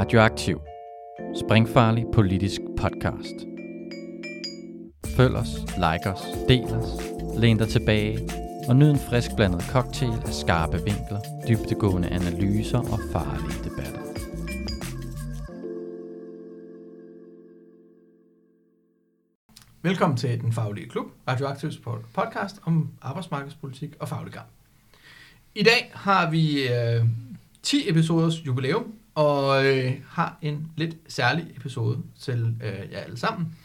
Radioaktiv. Springfarlig politisk podcast. Følg os, like os, del os, læn dig tilbage og nyd en frisk blandet cocktail af skarpe vinkler, dybtegående analyser og farlige debatter. Velkommen til Den Faglige Klub, Radioaktivs podcast om arbejdsmarkedspolitik og faglig gang. I dag har vi øh, 10 episoders jubilæum, og øh, har en lidt særlig episode til øh, jer alle sammen.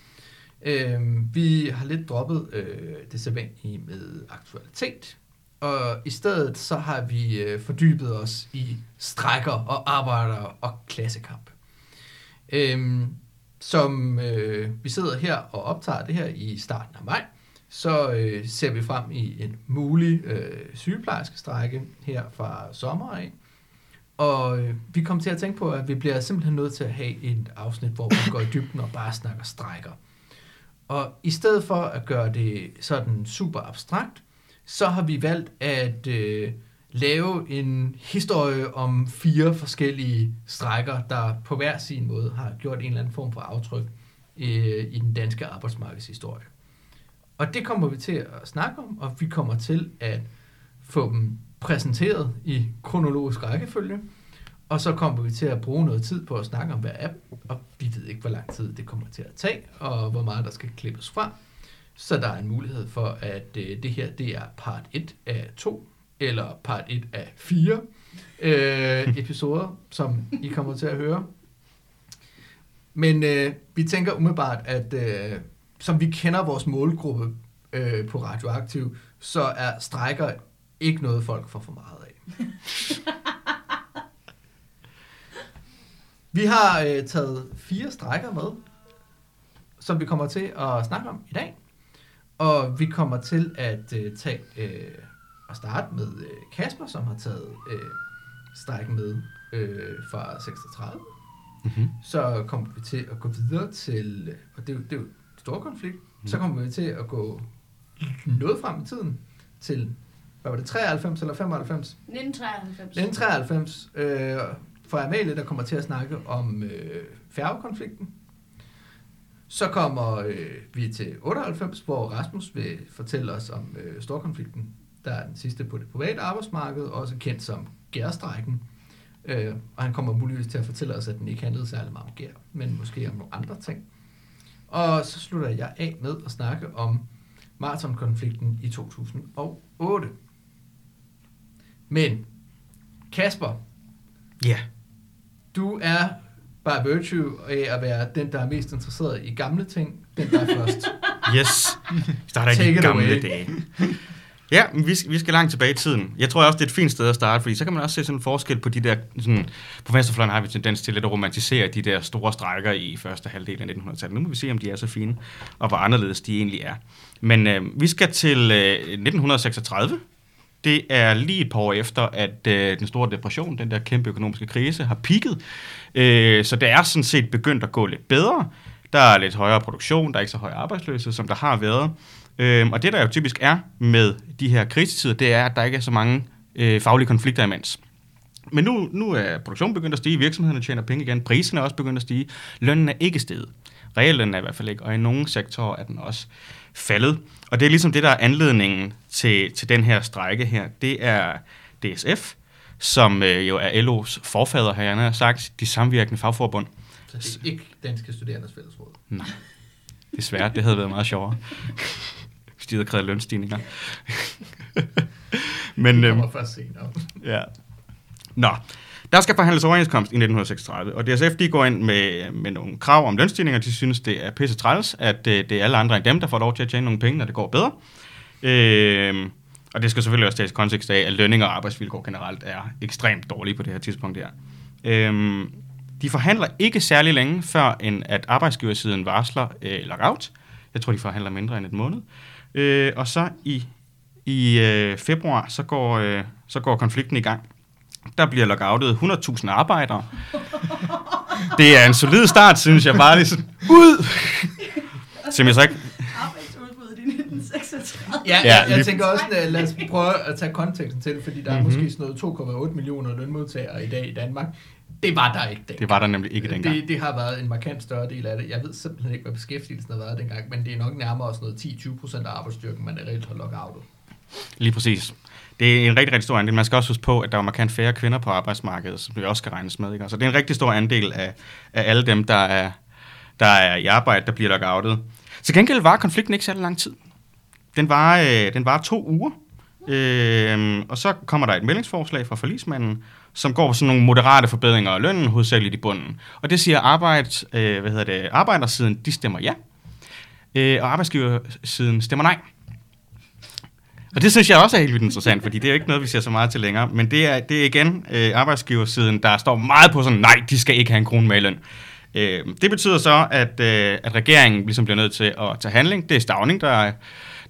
Øh, vi har lidt droppet øh, det sædvanlige med aktualitet, og i stedet så har vi øh, fordybet os i strækker og arbejder og klassekamp. Øh, som øh, vi sidder her og optager det her i starten af maj, så øh, ser vi frem i en mulig øh, sygeplejerskestrække her fra sommer af. Og øh, vi kom til at tænke på, at vi bliver simpelthen nødt til at have et afsnit, hvor vi går i dybden og bare snakker strækker. Og i stedet for at gøre det sådan super abstrakt, så har vi valgt at øh, lave en historie om fire forskellige strækker, der på hver sin måde har gjort en eller anden form for aftryk øh, i den danske arbejdsmarkedshistorie. Og det kommer vi til at snakke om, og vi kommer til at få dem præsenteret i kronologisk rækkefølge, og så kommer vi til at bruge noget tid på at snakke om hver app, og vi ved ikke, hvor lang tid det kommer til at tage, og hvor meget der skal klippes fra. Så der er en mulighed for, at øh, det her det er part 1 af 2, eller part 1 af 4 øh, episoder, som I kommer til at høre. Men øh, vi tænker umiddelbart, at øh, som vi kender vores målgruppe øh, på Radioaktiv, så er strækker ikke noget, folk får for meget af. Vi har øh, taget fire strækker med, som vi kommer til at snakke om i dag. Og vi kommer til at øh, tage øh, og starte med øh, Kasper, som har taget øh, strækken med øh, fra 36. Mm-hmm. Så kommer vi til at gå videre til, og det er jo, det er jo stor konflikt, mm. så kommer vi til at gå noget frem i tiden til, hvad var det, 93 eller 95? 1993. 1993, øh, for Amalie, der kommer til at snakke om øh, færgekonflikten. Så kommer øh, vi til 98, hvor Rasmus vil fortælle os om øh, storkonflikten, der er den sidste på det private arbejdsmarked, også kendt som gærstrækken. Øh, og han kommer muligvis til at fortælle os, at den ikke handlede særlig meget om gær, men måske om nogle andre ting. Og så slutter jeg af med at snakke om maratonkonflikten i 2008. Men Kasper, Ja. du er by virtue af at være den, der er mest interesseret i gamle ting, den der er først. Yes. Vi starter i de gamle away. dage. Ja, men vi skal, vi skal langt tilbage i tiden. Jeg tror også, det er et fint sted at starte, fordi så kan man også se sådan en forskel på de der... Sådan, på venstrefløjen har vi tendens til lidt at romantisere de der store strækker i første halvdel af 1900-tallet. Nu må vi se, om de er så fine, og hvor anderledes de egentlig er. Men øh, vi skal til øh, 1936. Det er lige et par år efter, at øh, den store depression, den der kæmpe økonomiske krise, har pigget. Øh, så det er sådan set begyndt at gå lidt bedre. Der er lidt højere produktion, der er ikke så høj arbejdsløshed, som der har været. Øh, og det, der jo typisk er med de her krisetider, det er, at der ikke er så mange øh, faglige konflikter imens. Men nu, nu er produktionen begyndt at stige, virksomhederne tjener penge igen, priserne er også begyndt at stige, lønnen er ikke steget. Reallønnen er i hvert fald ikke, og i nogle sektorer er den også faldet. Og det er ligesom det, der er anledningen til, til den her strække her. Det er DSF, som øh, jo er LO's forfader, har jeg sagt, de samvirkende fagforbund. Så det er ikke Danske Studerendes Fællesråd. Nej, desværre, det havde været meget sjovere. Hvis de havde krævet lønstigninger. Men, Det øhm, kommer først senere. ja. Nå, der skal forhandles overenskomst i 1936, og DSF de går ind med, med nogle krav om lønstigninger. De synes, det er pisse træls, at øh, det er alle andre end dem, der får lov til at tjene nogle penge, når det går bedre. Øh, og det skal selvfølgelig også tages i kontekst af, at lønninger og arbejdsvilkår generelt er ekstremt dårlige på det her tidspunkt her. Øhm, de forhandler ikke særlig længe, før end at arbejdsgiversiden varsler øh, lockout. Jeg tror, de forhandler mindre end et måned. Øh, og så i, i øh, februar, så går, øh, så går konflikten i gang. Der bliver lockoutet 100.000 arbejdere. Det er en solid start, synes jeg. Bare lige sådan, ud! Som jeg så ikke... Arbejdsudbuddet i 1936. Ja, Ja, jeg lige- tænker også, at lad os prøve at tage konteksten til, fordi der er Mhm. måske sådan noget 2,8 millioner lønmodtagere i dag i Danmark. Det var der ikke dengang. Det var der nemlig ikke dengang. Det, det har været en markant større del af det. Jeg ved simpelthen ikke, hvad beskæftigelsen har været dengang, men det er nok nærmere også noget 10-20 procent af arbejdsstyrken, man er reelt har lockoutet. Lige præcis. Det er en rigtig, rigtig stor andel. Man skal også huske på, at der var markant færre kvinder på arbejdsmarkedet, som vi også skal regnes med. Ikke? Så det er en rigtig stor andel af, af alle dem, der er, der er i arbejde, der bliver lockoutet. Til gengæld var konflikten ikke særlig lang tid. Den var, øh, den var to uger, øh, og så kommer der et meldingsforslag fra forlismanden, som går på sådan nogle moderate forbedringer af lønnen, hovedsageligt i bunden. Og det siger arbejde, øh, hvad hedder det, arbejdersiden, de stemmer ja, øh, og arbejdsgiversiden stemmer nej. Og det synes jeg også er helt vildt interessant, fordi det er jo ikke noget, vi ser så meget til længere. Men det er, det er igen øh, arbejdsgiversiden, der står meget på sådan, nej, de skal ikke have en krone med løn. Øh, det betyder så, at, øh, at regeringen ligesom bliver nødt til at tage handling. Det er Stavning, der er,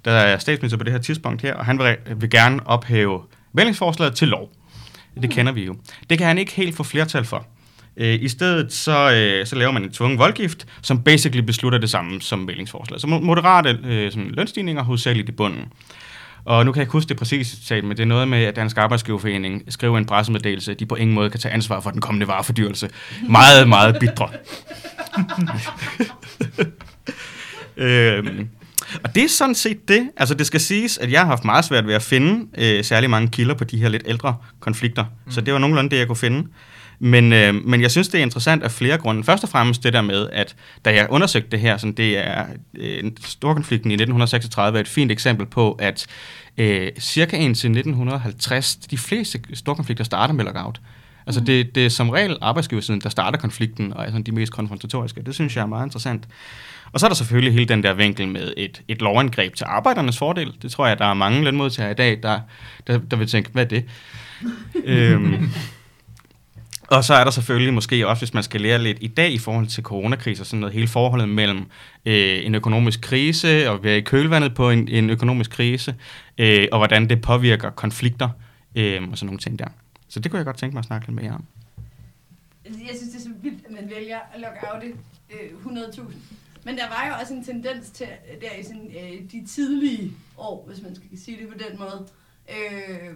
der er statsminister på det her tidspunkt her, og han vil, vil gerne ophæve meldingsforslaget til lov. Det kender vi jo. Det kan han ikke helt få flertal for. Øh, I stedet så, øh, så laver man en tvungen voldgift, som basically beslutter det samme som meldingsforslaget. Så moderate øh, sådan lønstigninger hovedsageligt i bunden. Og nu kan jeg ikke huske det præcise citat, men det er noget med, at Dansk Arbejdsgiverforening skriver en pressemeddelelse, at de på ingen måde kan tage ansvar for den kommende varefordyrelse. Meget, meget bitre. øhm, og det er sådan set det. Altså det skal siges, at jeg har haft meget svært ved at finde øh, særlig mange kilder på de her lidt ældre konflikter. Mm. Så det var nogenlunde det, jeg kunne finde. Men, øh, men jeg synes, det er interessant af flere grunde. Først og fremmest det der med, at da jeg undersøgte det her, sådan, det er øh, storkonflikten i 1936 er et fint eksempel på, at øh, cirka indtil 1950, de fleste storkonflikter starter med lockout. Altså Mm. det, det er som regel arbejdsgiversiden, der starter konflikten, og er sådan de mest konfrontatoriske. Det synes jeg er meget interessant. Og så er der selvfølgelig hele den der vinkel med et, et lovangreb til arbejdernes fordel. Det tror jeg, der er mange lønmodtagere i dag, der, der, der vil tænke, hvad er det? øhm, og så er der selvfølgelig måske også, hvis man skal lære lidt i dag i forhold til coronakrise, sådan noget hele forholdet mellem øh, en økonomisk krise og være i kølvandet på en, en økonomisk krise, øh, og hvordan det påvirker konflikter øh, og sådan nogle ting der. Så det kunne jeg godt tænke mig at snakke lidt mere om. Jeg synes, det er så vildt, at man vælger at logge af det øh, 100.000. Men der var jo også en tendens til, der i sådan, øh, de tidlige år, hvis man skal sige det på den måde, øh,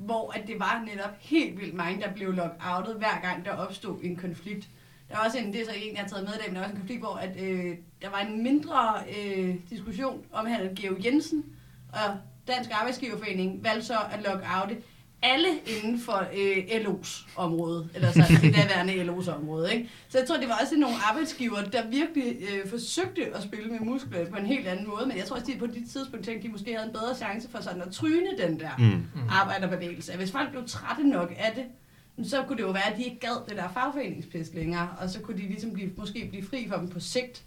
hvor at det var netop helt vildt mange, der blev lockoutet, hver gang der opstod en konflikt. Der var også en, det er så en, jeg har taget med i dag, men der var også en konflikt, hvor at, øh, der var en mindre øh, diskussion om, at Geo Jensen og Dansk Arbejdsgiverforening valgte så at lockoute alle inden for øh, LO's område, eller sådan det daværende LO's område. Ikke? Så jeg tror, det var også nogle arbejdsgiver, der virkelig øh, forsøgte at spille med muskler på en helt anden måde, men jeg tror også, de på det tidspunkt tænkte, de måske havde en bedre chance for sådan at tryne den der Mm. arbejderbevægelse. Hvis folk blev trætte nok af det, så kunne det jo være, at de ikke gad det der fagforeningspis længere, og så kunne de ligesom blive, måske blive fri for dem på sigt.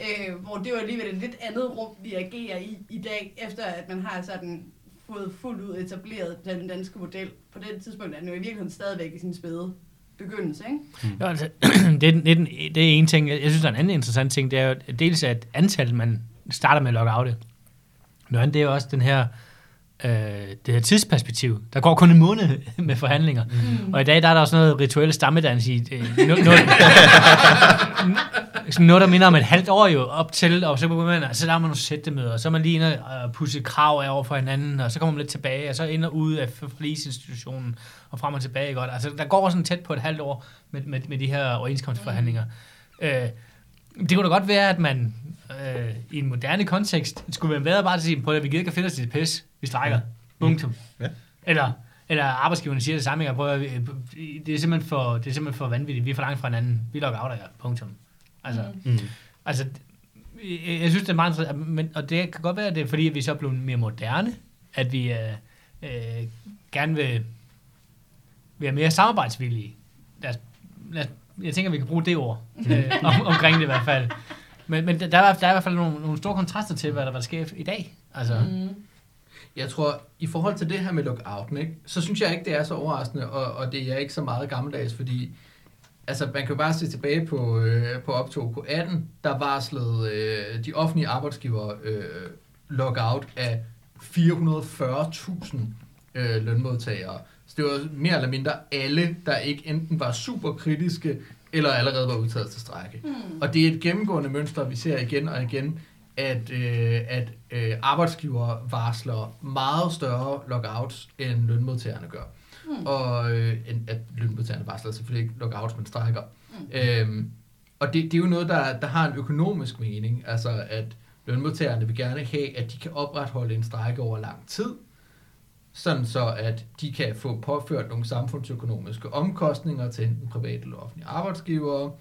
Øh, hvor det var alligevel et lidt andet rum, vi agerer i i dag, efter at man har sådan fået fuldt ud etableret den danske model. På det tidspunkt er den jo i virkeligheden stadigvæk i sin spæde begyndelse, ikke? Mm. Jo, altså, det, er, det, er, den- det er en ting. Jeg synes, der er en anden interessant ting. Det er jo dels, at antallet, man starter med at logge det. Noget andet, det er jo også den her, øh, det her tidsperspektiv. Der går kun en måned med forhandlinger. Mm. Og i dag der er der også noget rituelle stammedans i. Øh, noget, noget, noget, der minder om et halvt år jo op til, og så, man, så der er man nogle sættemøder, og så er man lige inde og pusse krav af over for hinanden, og så kommer man lidt tilbage, og så ind og ud af forlisinstitutionen, og frem og tilbage. Godt. Altså, der går sådan tæt på et halvt år med, med, med de her overenskomstforhandlinger. Øh, det kunne da godt være, at man øh, i en moderne kontekst skulle være bedre bare til at sige, prøv at vi gider ikke at finde os i det pis, vi strækker. Punktum. Ja. Eller, eller arbejdsgiverne siger det samme, ikke? prøv at, vi- det, er simpelthen for, det er simpelthen for vanvittigt, vi er for langt fra hinanden, vi lukker af jer, punktum. Altså, Mm. altså, jeg, jeg synes, det er meget interessant, men, og det kan godt være, at det er fordi, at vi så er blevet mere moderne, at vi øh, øh, gerne vil være mere samarbejdsvillige. Lad os, lad os, jeg tænker, vi kan bruge det ord øh, om, omkring det i hvert fald. Men, men der, er, der er i hvert fald nogle, nogle store kontraster til, hvad der var sker i dag. Altså, Mm. Jeg tror, i forhold til det her med lockouten, ikke, så synes jeg ikke, det er så overraskende, og, og det er ikke så meget gammeldags, fordi altså, man kan jo bare se tilbage på, øh, på optog på 18, der varslede øh, de offentlige arbejdsgiver øh, lockout af 440.000 øh, lønmodtagere. Så det var mere eller mindre alle, der ikke enten var super kritiske, eller allerede var udtaget til strække. Mm. Og det er et gennemgående mønster, vi ser igen og igen, at, øh, at øh, arbejdsgiver varsler meget større lockouts, end lønmodtagerne gør. Mm. og øh, at lønmodtagerne varsler selvfølgelig ikke lockout, men strækker. Mm. Øhm, og det, det er jo noget, der, der har en økonomisk mening, altså at lønmodtagerne vil gerne have, at de kan opretholde en strække over lang tid, sådan så at de kan få påført nogle samfundsøkonomiske omkostninger til enten private eller offentlige arbejdsgivere.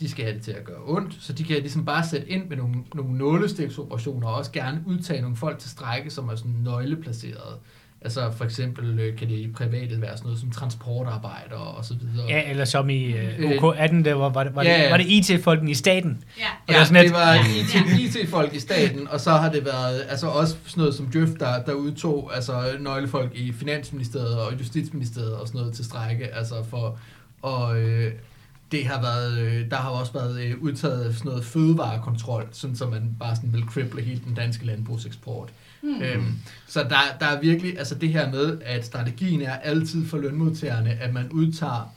De skal have det til at gøre ondt, så de kan ligesom bare sætte ind med nogle, nogle nålestiksoperationer og også gerne udtage nogle folk til strække, som er sådan nøgleplaceret. Altså for eksempel øh, kan det i private være sådan noget som transportarbejder og så videre. Ja, eller som i Øh, uh, OK18, der var, var, det, var, ja, det, ja. var det IT-folken i staten. Ja. Og det Ja, var sådan det et- var IT, IT-folk i staten, og så har det været altså også sådan noget som Djøf, der, der udtog altså, nøglefolk i Finansministeriet og Justitsministeriet og sådan noget til strække, altså for, og øh, det har været, øh, der har også været øh, udtaget sådan noget fødevarekontrol, sådan så man bare sådan vil krible hele den danske landbrugseksport. Mm. Øhm, så der, der er virkelig, altså det her med, at strategien er altid for lønmodtagerne, at man udtager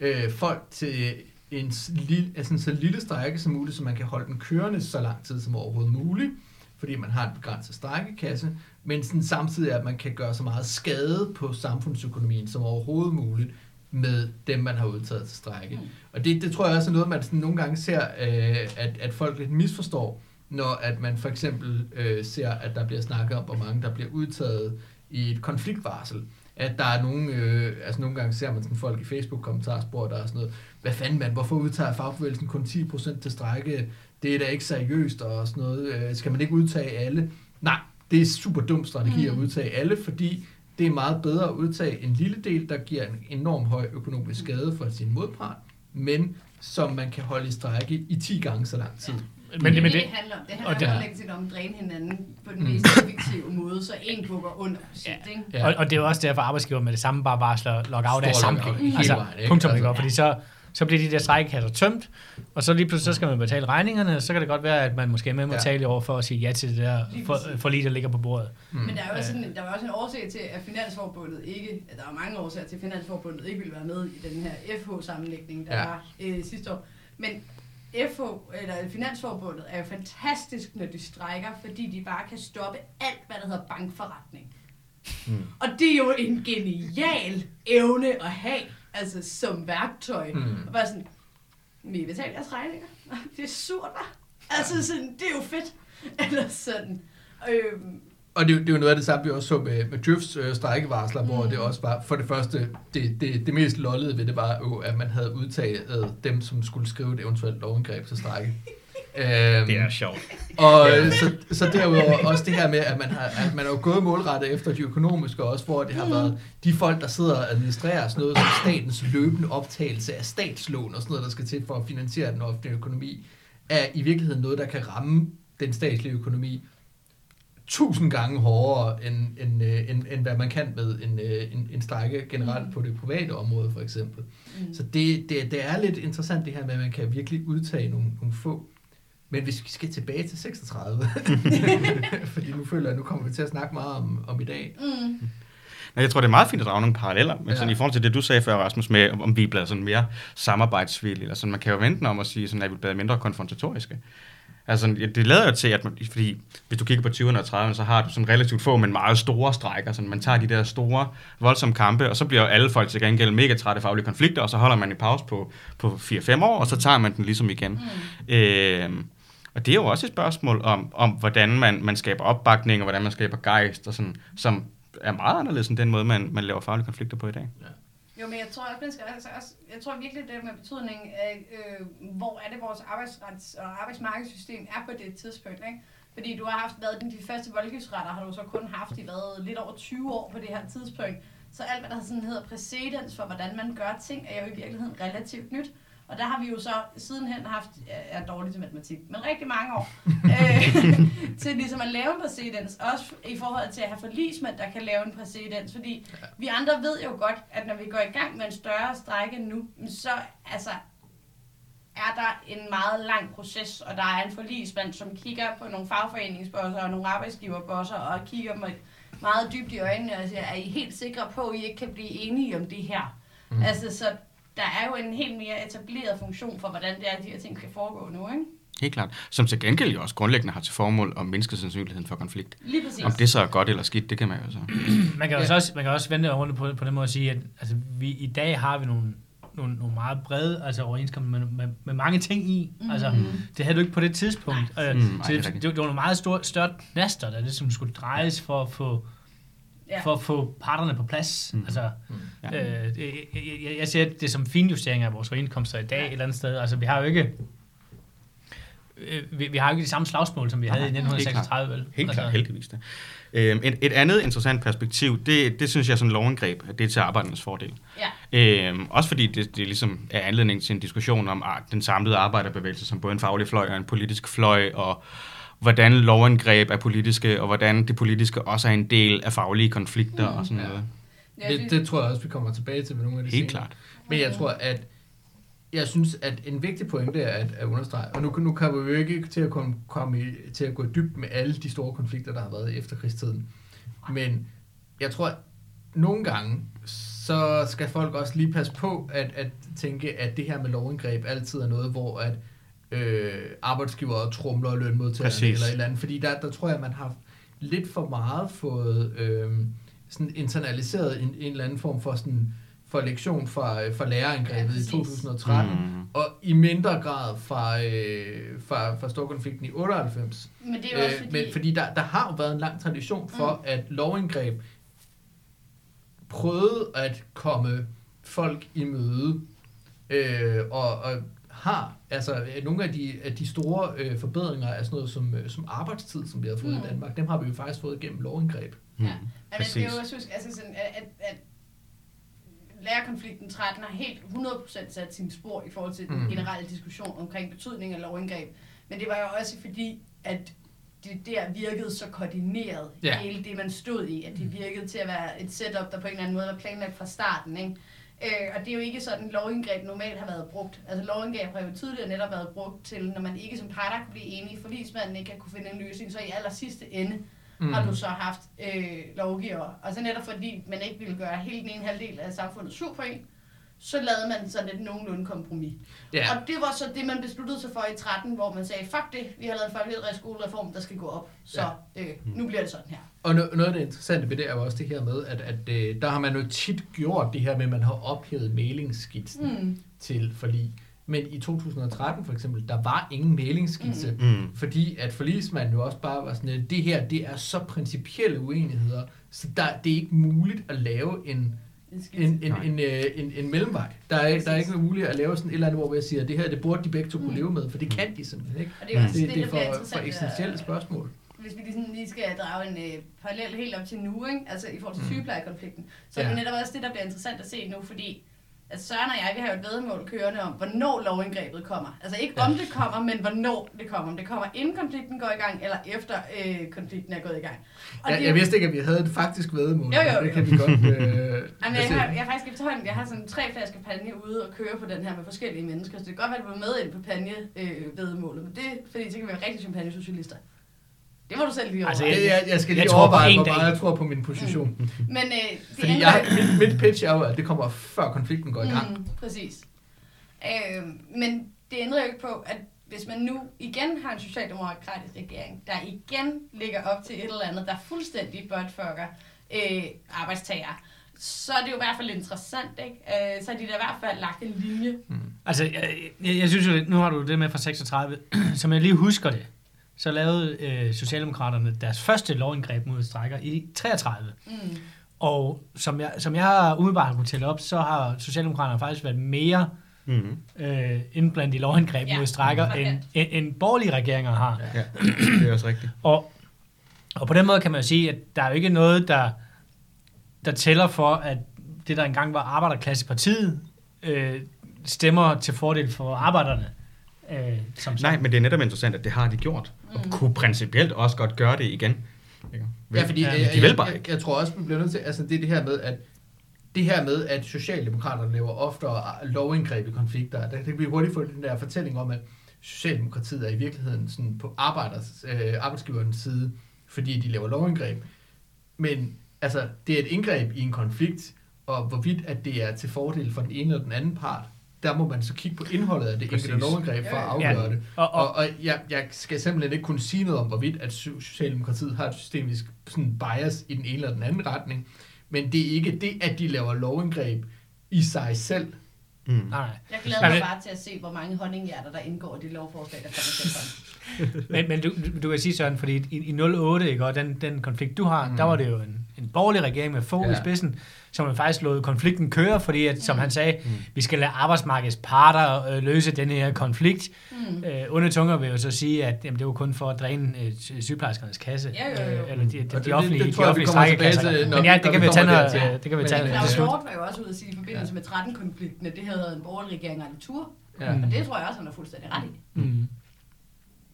øh, folk til en lille, altså en så lille strække som muligt, så man kan holde den kørende så lang tid som overhovedet muligt, fordi man har en begrænset strækkekasse, men sådan samtidig, at man kan gøre så meget skade på samfundsøkonomien som overhovedet muligt med dem, man har udtaget til strække. Mm. Og det, det tror jeg også er noget, man sådan nogle gange ser, øh, at, at folk lidt misforstår, når at man for eksempel øh, ser, at der bliver snakket om, hvor mange der bliver udtaget i et konfliktvarsel. At der er nogle, øh, altså nogle gange ser man sådan folk i Facebook-kommentarspor, der er sådan noget, hvad fanden man, hvorfor udtager fagbevægelsen kun 10% til strække? Det er da ikke seriøst og sådan noget. Øh, skal man ikke udtage alle? Nej, det er super dum strategi at Mm. udtage alle, fordi det er meget bedre at udtage en lille del, der giver en enorm høj økonomisk skade for sin modpart, men som man kan holde i strække i 10 gange så lang tid. Men det, men det, det, handler om, det handler og om det- at lægge sit om at dræne hinanden på den Mm. mest effektive måde, så en bukker under sit, Ja. ikke? Ja. Og, og det er jo også derfor, arbejdsgiver med det samme bare varsler lockout af samtlige. Altså, punktum, ikke? Altså, Fordi så, så bliver de der strækkekasser tømt, og så lige pludselig så skal man betale regningerne, og så kan det godt være, at man måske er med Ja. at tale over for at sige ja til det der Lige for, forlig, der ligger på bordet. Mm. Men der er jo også, sådan, der var også en årsag til, at Finansforbundet ikke, at der var mange årsager til, at Finansforbundet ikke ville være med i den her FH-sammenlægning, der Ja. ja. var øh, sidste år. Men FH, eller Finansforbundet, er jo fantastisk, når de strækker, fordi de bare kan stoppe alt, hvad der hedder bankforretning. Mm. Og det er jo en genial evne at have, altså som værktøj. Mm. Og bare sådan, vil I betale jeres regninger? Det er surt, hva'? Altså sådan, det er jo fedt. Eller sådan. Øhm, Og det, det er jo noget af det samme, vi også så med, med Djøfs øh, strækkevarsler, mm. hvor Mm. det også var, for det første, det, det, det mest lollede ved det var jo, at man havde udtaget dem, som skulle skrive et eventuelt lovindgreb til strække. øhm, Det er sjovt. Og øh, så, så derudover også det her med, at man har, at man er jo gået målrettet efter de økonomiske også, hvor det har været de folk, der sidder og administrerer sådan noget som statens løbende optagelse af statslån og sådan noget, der skal til for at finansiere den offentlige økonomi, er i virkeligheden noget, der kan ramme den statslige økonomi tusind gange hårdere, end, end, øh, end, end hvad man kan med en, øh, en, en strække generelt på det private område, for eksempel. mm. Så det, det, det er lidt interessant det her med, at man kan virkelig udtage nogle, nogle få. Men hvis vi skal tilbage til 36, fordi nu føler jeg, at nu kommer vi til at snakke meget om, om i dag. Mm. Men jeg tror, det er meget fint at drage nogle paralleller. Men Ja. sådan, i forhold til det, du sagde før, Rasmus, med om vi er blevet sådan mere samarbejdsvillige. Eller sådan, man kan jo vente om at sige, sådan, at vi er blevet mindre konfrontatoriske. Altså, ja, det lader jo til, at man, fordi hvis du kigger på 20'erne og 30'erne, så har du sådan relativt få, men meget store strækker. Sådan, man tager de der store, voldsomme kampe, og så bliver alle folk til gengæld mega trætte faglige konflikter, og så holder man en pause på, på 4-5 år, og så tager man den ligesom igen. Mm. Øh, og det er jo også et spørgsmål om, om hvordan man, man skaber opbakning, og hvordan man skaber gejst, og sådan, som er meget anderledes end den måde, man, man laver faglige konflikter på i dag. Jo, men jeg tror også, man skal altså også, jeg tror virkelig, det med betydningen af, øh, hvor er det vores arbejdsrets- og arbejdsmarkedssystem er på det tidspunkt, ikke? Fordi du har haft været de første voldgiftsretter, har du så kun haft i været lidt over 20 år på det her tidspunkt. Så alt, hvad der sådan hedder præcedens for, hvordan man gør ting, er jo i virkeligheden relativt nyt. Og der har vi jo så sidenhen haft, jeg er dårlig til matematik, men rigtig mange år, øh, til ligesom at lave en præcedens. Også i forhold til at have forlismænd, der kan lave en præcedens. Fordi vi andre ved jo godt, at når vi går i gang med en større strække nu, så altså, er der en meget lang proces, og der er en forlismand, som kigger på nogle fagforeningsbosser og nogle arbejdsgiverbosser, og kigger mig meget dybt i øjnene og siger, er I helt sikre på, at I ikke kan blive enige om det her? Mm. Altså, så der er jo en helt mere etableret funktion for, hvordan det er, at de her ting skal foregå nu, ikke? Helt klart. Som til gengæld jo også grundlæggende har til formål at mindske sandsynligheden for konflikt. Lige præcis. Om det så er godt eller skidt, det kan man jo så. Man kan jo Ja. så også, man kan også vende rundt på, på den måde at sige, at altså, vi, i dag har vi nogle, nogle, nogle meget brede altså, overenskomster med, med, med, mange ting i. Mm. Altså, det havde du ikke på det tidspunkt. Øh, Mm, nej, så det er det, det, det, var nogle meget store, større knaster, der ligesom skulle drejes for at få, Ja. for at få parterne på plads. Mm. Altså, Ja. øh, jeg, jeg, jeg ser det som finjustering af vores overenskomster i dag et eller andet sted. Altså, vi har jo ikke... øh, Vi, vi har jo ikke de samme slagsmål, som vi havde i Nej, helt 1936, vel? Helt altså, klart, heldigvis da. Øhm, et, et andet interessant perspektiv, det, det synes jeg er sådan en lovindgreb, at det er til arbejdernes fordel. Ja. Øhm, også fordi det, det ligesom er anledning til en diskussion om ah, den samlede arbejderbevægelse som både en faglig fløj og en politisk fløj, og hvordan lovindgreb er politiske, og hvordan det politiske også er en del af faglige konflikter Mm. og sådan Ja. noget. Det, det tror jeg også, vi kommer tilbage til med nogle af de Helt senere. klart. Men jeg tror, at jeg synes, at en vigtig pointe er at, at understrege, og nu, nu kommer vi jo ikke til at, komme, komme i, til at gå dybt med alle de store konflikter, der har været i efterkrigstiden. Men jeg tror, at nogle gange, så skal folk også lige passe på at, at tænke, at det her med lovindgreb altid er noget, hvor at øh, arbejdsgivere trumler lønmodtagerne Præcis. eller et eller andet. Fordi der, der tror jeg, at man har lidt for meget fået øh, sådan internaliseret en, en eller anden form for sådan for lektion fra, øh, fra Ja, lærerangrebet præcis. i 2013, mm. Mm. og i mindre grad fra, øh, fra, fra storkonflikten i 98. Men det er også Øh, fordi... men fordi der, der har jo været en lang tradition for, mm. at lovindgreb prøvede at komme folk i møde, øh, og, og har altså øh, nogle af de, af de store øh, forbedringer af sådan noget som, øh, som arbejdstid, som vi har fået mm. Mm. i Danmark, dem har vi jo faktisk fået gennem lovindgreb. Mm. Ja. Men det Præcis. er jo også huske, altså sådan, at, at, at lærerkonflikten 13 har helt 100% sat sin spor i forhold til den Mm. generelle diskussion omkring betydning af lovindgreb. Men det var jo også fordi, at det der virkede så koordineret, Ja. ja. hele det man stod i, at det virkede til at være et setup, der på en eller anden måde var planlagt fra starten. Ikke? Øh, og det er jo ikke sådan, lovindgreb normalt har været brugt. Altså lovindgreb har jo tidligere netop været brugt til, når man ikke som parter kunne blive enige, forlismanden ikke kunne finde en løsning, så i aller sidste ende mm. har du så haft øh, lovgiver. Og så netop fordi man ikke ville gøre hele den ene halvdel af samfundet sur på en, så lavede man sådan et nogenlunde kompromis. Ja. Og det var så det, man besluttede sig for i 13, hvor man sagde, fuck det, vi har lavet en folkelig skolereform, der skal gå op. Så øh, nu bliver det sådan her. Og no- noget af det interessante ved det er jo også det her med, at, at øh, der har man jo tit gjort det her med, at man har ophævet mailingsskitsen mm. Mm. til forlig. Men i 2013 for eksempel, der var ingen mailingsskitse, mm. Mm. fordi at forligsmanden jo også bare var sådan, at det her, det er så principielle uenigheder, så der, det er ikke muligt at lave en, En en, en, øh, en, en mellemvej. Der er, der er ikke muligt at lave sådan et eller andet, hvor jeg siger, at det her, det burde de begge to kunne Mm. leve med, for det kan de simpelthen ikke. Og det er jo også Det, det, det der er for, for eksistentielle spørgsmål. hvis vi lige, sådan lige skal drage en øh, parallel helt op til nu, ikke? altså i forhold til Mm. sygeplejekonflikten, så Ja. er det netop også det, der bliver interessant at se nu, fordi at Søren og jeg, vi har jo et vedmål kørende om, hvornår lovindgrebet kommer. Altså ikke Ja. om det kommer, men hvornår det kommer. Om det kommer inden konflikten går i gang, eller efter øh, konflikten er gået i gang. Og Jeg, det, jeg vidste ikke, at vi havde et faktisk vedmål. Jo, jo, men Det jo. kan vi godt... Øh, Jamen, jeg, altså, har, jeg har faktisk efterhånden, jeg har sådan tre flasker panje ude og køre på den her med forskellige mennesker, så det kan godt være, at du er med ind på panje øh, vedmålet, men det er fordi, så kan vi være rigtig champagne-socialister. Det må du selv lige Altså, overveje. jeg, jeg, jeg skal Jeg lige tror på overveje, hvor meget jeg tror på min position. Mm. Men øh, det Fordi ændrer jeg, mit, mit pitch er jo, at det kommer før konflikten går i gang. Mm, præcis. Øh, men det ændrer jo ikke på, at hvis man nu igen har en socialdemokratisk regering, der igen ligger op til et eller andet, der fuldstændig buttfucker øh, arbejdstager, så er det jo i hvert fald interessant, ikke? Øh, så har de da i hvert fald lagt en linje. Altså, jeg, jeg, jeg synes jo, nu har du det med fra 36, som jeg lige husker det, så lavede øh, Socialdemokraterne deres første lovindgreb mod strækker i 33. Mm. Og som jeg, som jeg har umiddelbart har kunnet tælle op, så har Socialdemokraterne faktisk været mere Mm. øh, indblandet i lovindgreb Ja, mod strækker, markant. end, end, end borgerlige regeringer har. Ja, det er også rigtigt. Og, og på den måde kan man jo sige, at der er jo ikke noget, der, der tæller for, at det, der engang var Arbejderklassepartiet, øh, stemmer til fordel for arbejderne. Øh, som Nej, men det er netop interessant, at det har de gjort. Og Mm. kunne principielt også godt gøre det igen. Ikke? Ja, fordi Ja, øh, de jeg, vil jeg, bare jeg, ikke. jeg tror også, vi bliver nødt til, altså det er det her med, at det her med, at Socialdemokraterne laver oftere lovindgreb i konflikter, der kan vi hurtigt få den der fortælling om, at Socialdemokratiet er i virkeligheden sådan på arbejders, øh, arbejdsgiverens side, fordi de laver lovindgreb. Men altså, det er et indgreb i en konflikt, og hvorvidt at det er til fordel for den ene eller den anden part, der må man så kigge på indholdet af det enkelte Præcis. lovindgreb for at afgøre ja. det. Og, Og, og, og jeg, jeg skal simpelthen ikke kunne sige noget om, hvorvidt at So- Socialdemokratiet har et systemisk sådan bias i den ene eller den anden retning. Men det er ikke det, at de laver lovindgreb i sig selv. Mm. nej. Jeg glæder Ja, mig det- bare til at se, hvor mange honninghjerter, der indgår i de lovforslag, der kommer til Men, men du, du, kan sige sådan, fordi i, i 08, ikke, og den, den konflikt, du har, mm. der var det jo en, en borgerlig regering med få Ja. ja. i spidsen, som man faktisk lod konflikten køre, fordi, at, som Mm. han sagde, Mm. vi skal lade arbejdsmarkedets parter øh, løse den her konflikt. Mm. Øh, onde tunger vil jo så sige, at jamen, det var kun for at dræne øh, sy- sygeplejerskernes kasse. Ja, jo, jo. Øh, eller de, de, de, det- de det- offentlige, det tror de jeg, vi offentlige strækkekasser. til, når- Men ja, det kan vi tage, dertil. øh, det kan vi tage Claus. Hjort var jo også ude at sige i forbindelse med 13-konflikten, at det havde en borgerlig regering aldrig tur. Ja. Mm. Og det tror jeg også, han har fuldstændig ret i. Mm.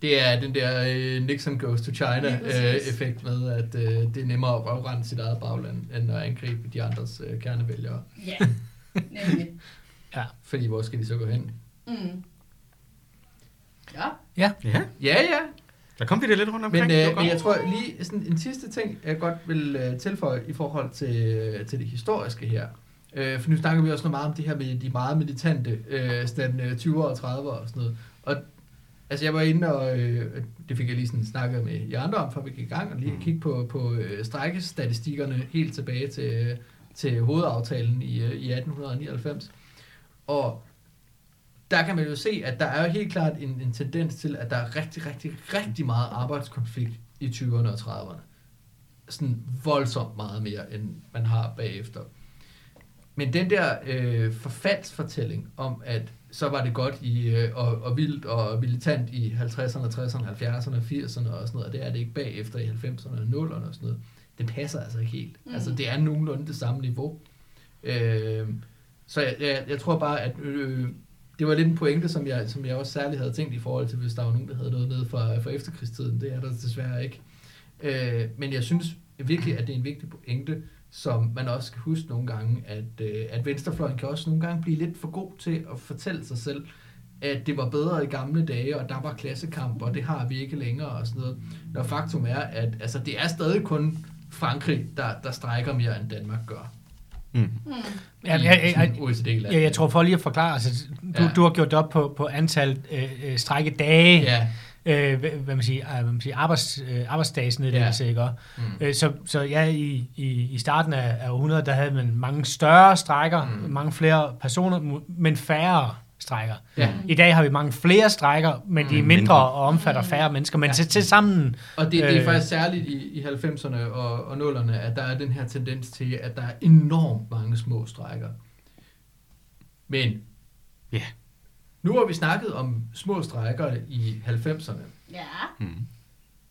Det er den der øh, Nixon goes to China-effekt præcis. med, at øh, det er nemmere at røvrende sit eget bagland, end at angribe de andres øh, kernevælgere. Ja, nemlig. Fordi hvor skal de så gå hen? Mm. Ja, Ja, Ja, ja. der kom vi det lidt rundt omkring. Men, øh, men jeg tror lige, sådan en sidste ting, jeg godt vil øh, tilføje i forhold til, øh, til det historiske her. Øh, for nu snakker vi også noget meget om det her med de meget militante, øh, sådan øh, 20'er og 30'er og sådan noget. Og altså jeg var inde og, øh, det fik jeg lige sådan snakket med jer andre om, før vi gik i gang, og lige Mm. kigge på, på øh, strækkestatistikkerne helt tilbage til, til hovedaftalen i, øh, i 1899. Og der kan man jo se, at der er jo helt klart en, en tendens til, at der er rigtig, rigtig, rigtig meget arbejdskonflikt i 20'erne og 30'erne. Sådan voldsomt meget mere, end man har bagefter. Men den der øh, forfaldsfortælling om, at så var det godt i, øh, og, og vildt og militant i 50'erne, 60'erne, 70'erne, 80'erne og sådan noget, og det er det ikke bagefter i 90'erne og 0'erne og sådan noget. Den passer altså ikke helt. Mm. Altså det er nogenlunde det samme niveau. Øh, så jeg, jeg, jeg tror bare, at øh, det var lidt en pointe, som jeg, som jeg også særligt havde tænkt i forhold til, hvis der var nogen, der havde noget nede fra, fra efterkrigstiden. Det er der desværre ikke. Øh, men jeg synes virkelig, at det er en vigtig pointe, som man også skal huske nogle gange, at, øh, at venstrefløjen kan også nogle gange blive lidt for god til at fortælle sig selv, at det var bedre i gamle dage, og der var klassekamp, og det har vi ikke længere, og sådan noget. Når faktum er, at altså, det er stadig kun Frankrig, der, der strækker mere, end Danmark gør. Mm. mm. Ja, jeg, jeg, jeg. Ja, jeg tror for lige at forklare, altså, du, Ja. ja. du har gjort det op på, på antal øh, øh, strækkedage, Ja. Øh, hvad, hvad man siger, øh, hvad man siger arbejds, øh, arbejdsdagsnedlæggelse, Ja. ikke også? Mm. Øh, så, så ja, i, i, i starten af, af århundredet, der havde man mange større strækker, Mm. mm. mange flere personer, men færre strækker. Ja. I dag har vi mange flere strækker, men de er Mm. mindre Mindre. og omfatter færre mennesker, men Ja. til, til sammen... Og det, det er Øh. faktisk særligt i, i 90'erne og, og 0'erne, at der er den her tendens til, at der er enormt mange små strækker. Men Ja. Nu har vi snakket om små strækker i 90'erne. Ja, Mm.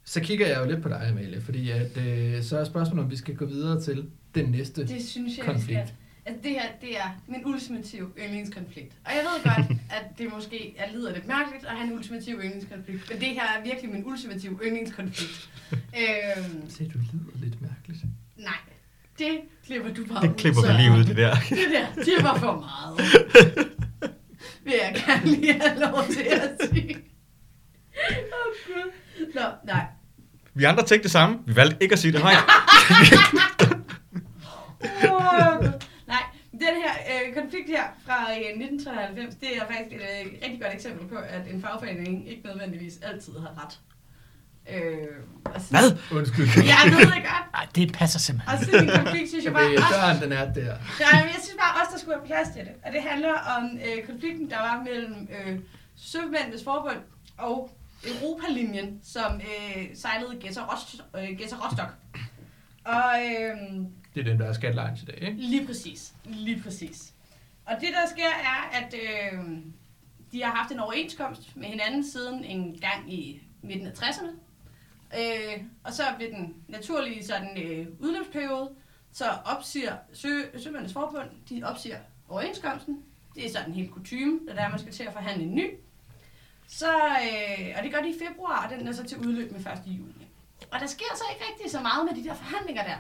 Så kigger jeg jo lidt på dig, Amalie, fordi at, øh, så er spørgsmålet, om vi skal gå videre til den næste. det synes jeg, Konflikt. skal. Altså, det her, det er min ultimative yndlingskonflikt. Og jeg ved godt, at det måske er, lyder lidt mærkeligt at have en ultimativ yndlingskonflikt, men det her er virkelig min ultimative yndlingskonflikt. øhm, Se, du lyder lidt mærkeligt. nej, det klipper du bare Det klipper vi lige ud, det der. Det der, det var for meget. Vil jeg gerne lige have lov til at sige. Oh, Gud. Nå, nej. Vi andre tænkte det samme. Vi valgte ikke at sige det højt. Nej, den her øh, konflikt her fra øh, 1993, det er faktisk et øh, rigtig godt eksempel på, at en fagforening ikke nødvendigvis altid har ret. Øh, Hvad? Undskyld. Jeg ved det godt. Nej, det passer simpelthen. Og sådan en konflikt, synes jeg bare døren, den er der. Nej, men jeg synes bare også, der skulle være plads til det. Og det handler om øh, konflikten, der var mellem øh, Sømændenes Forbund og Europalinjen, som øh, sejlede Gedser Rost- øh, Rostock. Og øh, Det er den, der er skattelines i dag, ikke? lige præcis, lige præcis. Og det, der sker, er, at øh, de har haft en overenskomst med hinanden siden en gang i midten af 60'erne. Øh, og så ved den naturlige sådan, øh, udløbsperiode, så opsiger Sø, Sømændenes Forbund, de opsiger overenskomsten. Det er sådan en helt kutume, da der er, man skal til at forhandle en ny. Så, øh, og det gør de i februar, og den er så til udløb med 1. juni. Og der sker så ikke rigtig så meget med de der forhandlinger der.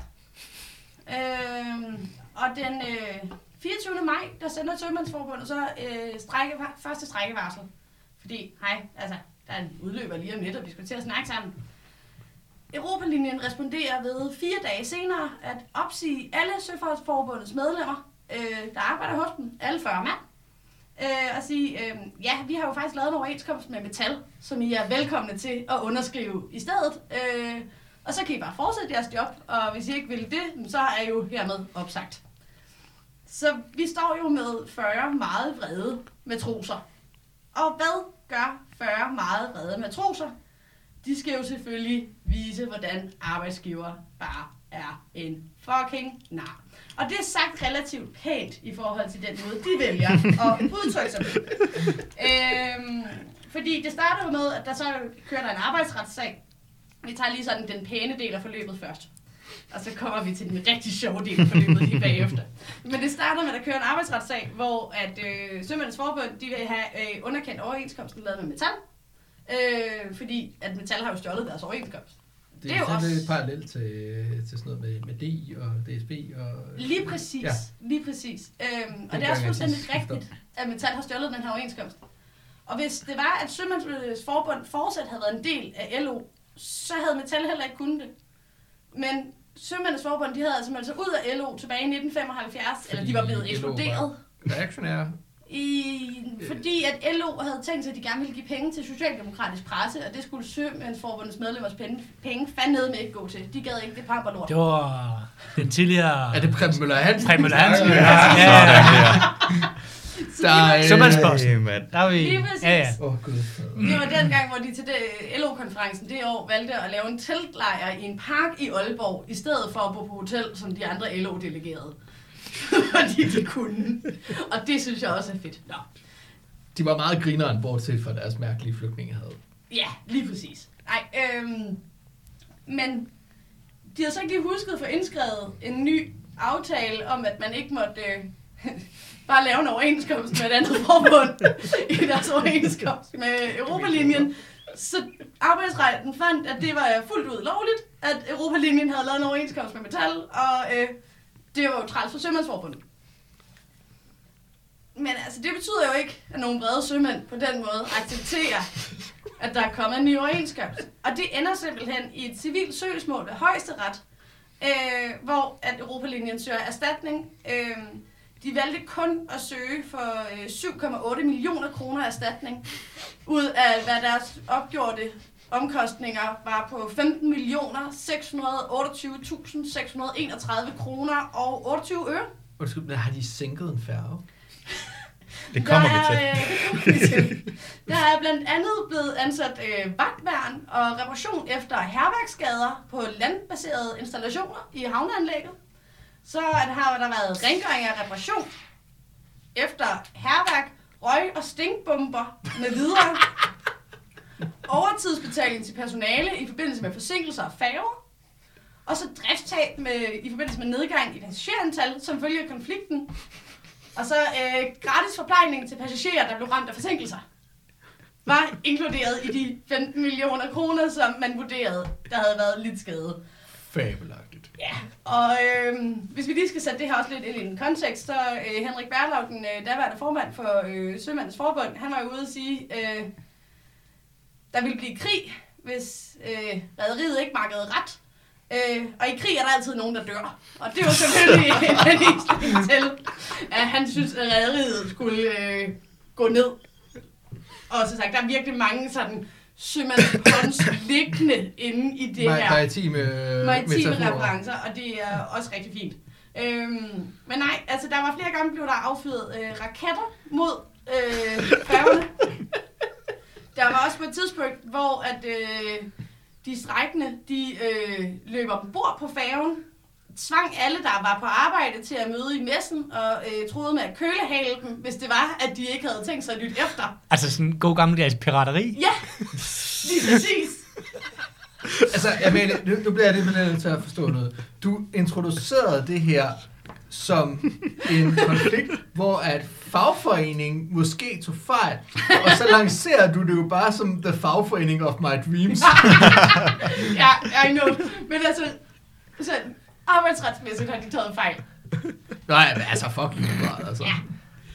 Øh, og den øh, 24. maj, der sender Sømandsforbundet så øh, strække, første strækkevarsel. Fordi, hej, altså, der er en udløber lige om lidt, og vi skal til at snakke sammen. Europalinjen responderer ved fire dage senere at opsige alle Søfartsforbundets medlemmer, øh, der arbejder hos dem, alle 40 mand. øh, og sige, øh, ja, vi har jo faktisk lavet en overenskomst med Metal, som I er velkomne til at underskrive i stedet. Øh, og så kan I bare fortsætte jeres job, og hvis I ikke vil det, så er I jo hermed opsagt. Så vi står jo med 40 meget vrede matroser. Og hvad gør 40 meget vrede matroser? De skal jo selvfølgelig vise, hvordan arbejdsgiver bare er en fucking nar. Og det er sagt relativt pænt i forhold til den måde, de vælger at udtrykke sig på. Øhm, fordi det starter jo med, at der så kører der en arbejdsretssag. Vi tager lige sådan den pæne del af forløbet først. Og så kommer vi til den rigtig sjove del af forløbet lige bagefter. Men det starter med, at der kører en arbejdsretssag, hvor at øh, Sømændenes Forbund de vil have øh, underkendt overenskomsten lavet med Metal. Øh, fordi at Metal har jo stjålet deres overenskomst. Det, Det er jo også- lidt parallelt til, til sådan noget med, med D og DSB. Og, Lige præcis, Ja. lige præcis. Øhm, og det er også fuldstændig rigtigt, at Metal har stjålet den her overenskomst. Og hvis det var, at Sømands Forbund fortsat havde været en del af LO, så havde Metal heller ikke kunnet det. Men Sømændenes Forbund, de havde altså meldt sig ud af LO tilbage i 1975, eller de var blevet var Reaktionære. I, fordi at LO havde tænkt sig, at de gerne ville give penge til socialdemokratisk presse, og det skulle Sømandsforbundets medlemmers penge, penge fandme med ikke gå til. De gad ikke det pamperlort. Det var den tidligere... Er det Preben Møller Hansen? Preben Møller Hansen? Ja, Ja, ja. Der er, øh, Sømandsposten. Der er vi... Lige præcis. Ja, ja. Åh, oh, gud. Det var den gang, hvor de til det LO-konferencen det år valgte at lave en teltlejr i en park i Aalborg, i stedet for at bo på hotel, som de andre LO-delegerede. Fordi de kunne. Og det synes jeg også er fedt. Nå. De var meget grineren, bortset fra deres mærkelige flygtninge havde. Ja, lige præcis. Nej, øhm, men de havde så ikke lige husket at få indskrevet en ny aftale om, at man ikke måtte øh, bare lave en overenskomst med et andet forbund i deres overenskomst med Europalinjen. Så arbejdsretten fandt, at det var fuldt ud lovligt, at Europalinjen havde lavet en overenskomst med Metal, og øh, det var jo træls for Sømandsforbundet. Men altså, det betyder jo ikke, at nogle brede sømænd på den måde accepterer, at der er kommet en ny overenskomst. Og det ender simpelthen i et civilt søgsmål ved højesteret, øh, hvor at Europalinjen søger erstatning. Øh, de valgte kun at søge for øh, 7,8 millioner kroner erstatning, ud af hvad deres opgjorte omkostninger var på 15 millioner 628.631 kroner og 28 øre. Undskyld, men har de sænket en færge? Det kommer der vi til. er, øh, det kommer vi til. Der er blandt andet blevet ansat øh, vagtværn og reparation efter herværksskader på landbaserede installationer i havneanlægget. Så at har der været rengøring og reparation efter herværk, røg og stinkbomber med videre. Overtidsbetaling til personale i forbindelse med forsinkelser og færger. Og så driftstab med, i forbindelse med nedgang i passagerantal, som følge af konflikten. Og så øh, gratis forplejning til passagerer, der blev ramt af forsinkelser. Var inkluderet i de 15 millioner kroner, som man vurderede, der havde været lidt skade. Fabelagtigt. Ja, og øh, hvis vi lige skal sætte det her også lidt ind i en kontekst, så øh, Henrik Berlau, den øh, daværende formand for øh, Sømandens Forbund, han var jo ude at sige, øh, der ville blive krig, hvis øh, rædderiet ikke markede ret. Øh, og i krig er der altid nogen, der dør. Og det var selvfølgelig en henvisning til, at han synes, at rædderiet skulle øh, gå ned. Og så sagt, der er virkelig mange sådan sømandspons liggende inde i det Ma- her Maritime, maritime metaforer. referencer, og det er også rigtig fint. Øhm, men nej, altså der var flere gange blev der affyret øh, raketter mod øh, færgerne. Der var også på et tidspunkt, hvor at øh, de strækkende, de øh, løber ombord på færgen, tvang alle, der var på arbejde, til at møde i messen, og øh, troede med at kølehale dem, hvis det var, at de ikke havde tænkt sig at lytte efter. Altså sådan god gammeldags pirateri. Ja, lige præcis. Altså, jeg mener, nu, nu bliver jeg lidt nødt til at forstå noget. Du introducerede det her som en konflikt, hvor at fagforening måske tog fejl, og så lancerer du det jo bare som the fagforening of my dreams. ja, I know. Men altså, så arbejdsretsmæssigt har de taget fejl. Nej, men altså fucking godt, altså. Ja.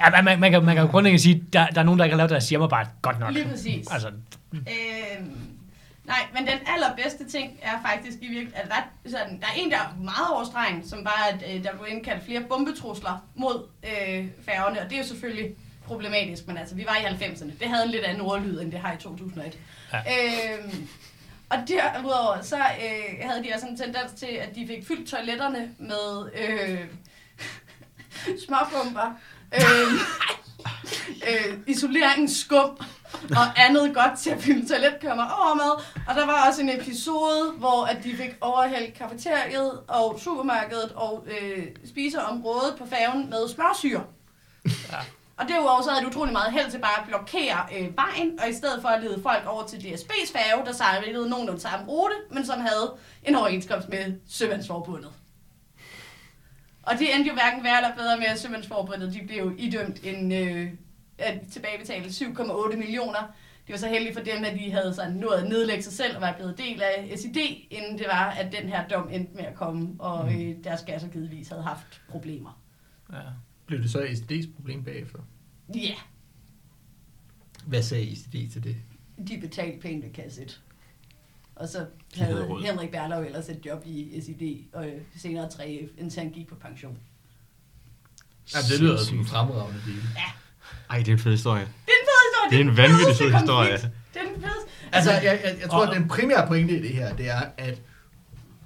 Ja, man, man, man, kan, man kan jo grundlæggende sige, der, der er nogen, der ikke har lavet deres hjemmearbejde godt nok. Lige præcis. Altså, Øhm, nej, men den allerbedste ting er faktisk i virkeligheden, at der, sådan, der er en, der er meget overstregen, som var, at øh, der blev indkaldt flere bombetrusler mod øh, færgerne, og det er jo selvfølgelig problematisk, men altså, vi var i 90'erne. Det havde en lidt anden ordlyd, end det har i 2001. Ja. Øhm, og derudover, så øh, havde de også en tendens til, at de fik fyldt toiletterne med øh, småpumper, øh, øh, isoleringsskum og andet godt til at fylde toiletkummer over med. Og der var også en episode, hvor at de fik overhældt kafeteriet og supermarkedet og øh, spiseområdet på færgen med smørsyre. Ja. Og derudover så havde de utrolig meget held til bare at blokere øh, vejen, og i stedet for at lede folk over til DSB's færge, der sejlede nogenlunde samme rute, men som havde en overenskomst med Sømandsforbundet. Og det endte jo hverken værre eller bedre med, at Sømandsforbundet de blev idømt en øh, at tilbagebetale 7,8 millioner. Det var så heldigt for dem, at de havde sådan nået at nedlægge sig selv og var blevet del af SID, inden det var, at den her dom endte med at komme, og øh, deres gasser givetvis havde haft problemer. Ja. Blev det så SD's problem bagefter? Ja, Hvad sagde SD til det? de betalte penge ved kasse 1. Og så De havde. Henrik Berlov ellers et job i SID, og øh, senere 3F, indtil han gik på pension. Ja, det lyder som en fremragende del. Ej, det er en fed historie. Det er en fed historie! Det er en vanvittig fed historie. Det er den fedeste. Altså, jeg, jeg, jeg tror, Og- at den primære pointe i det her, det er, at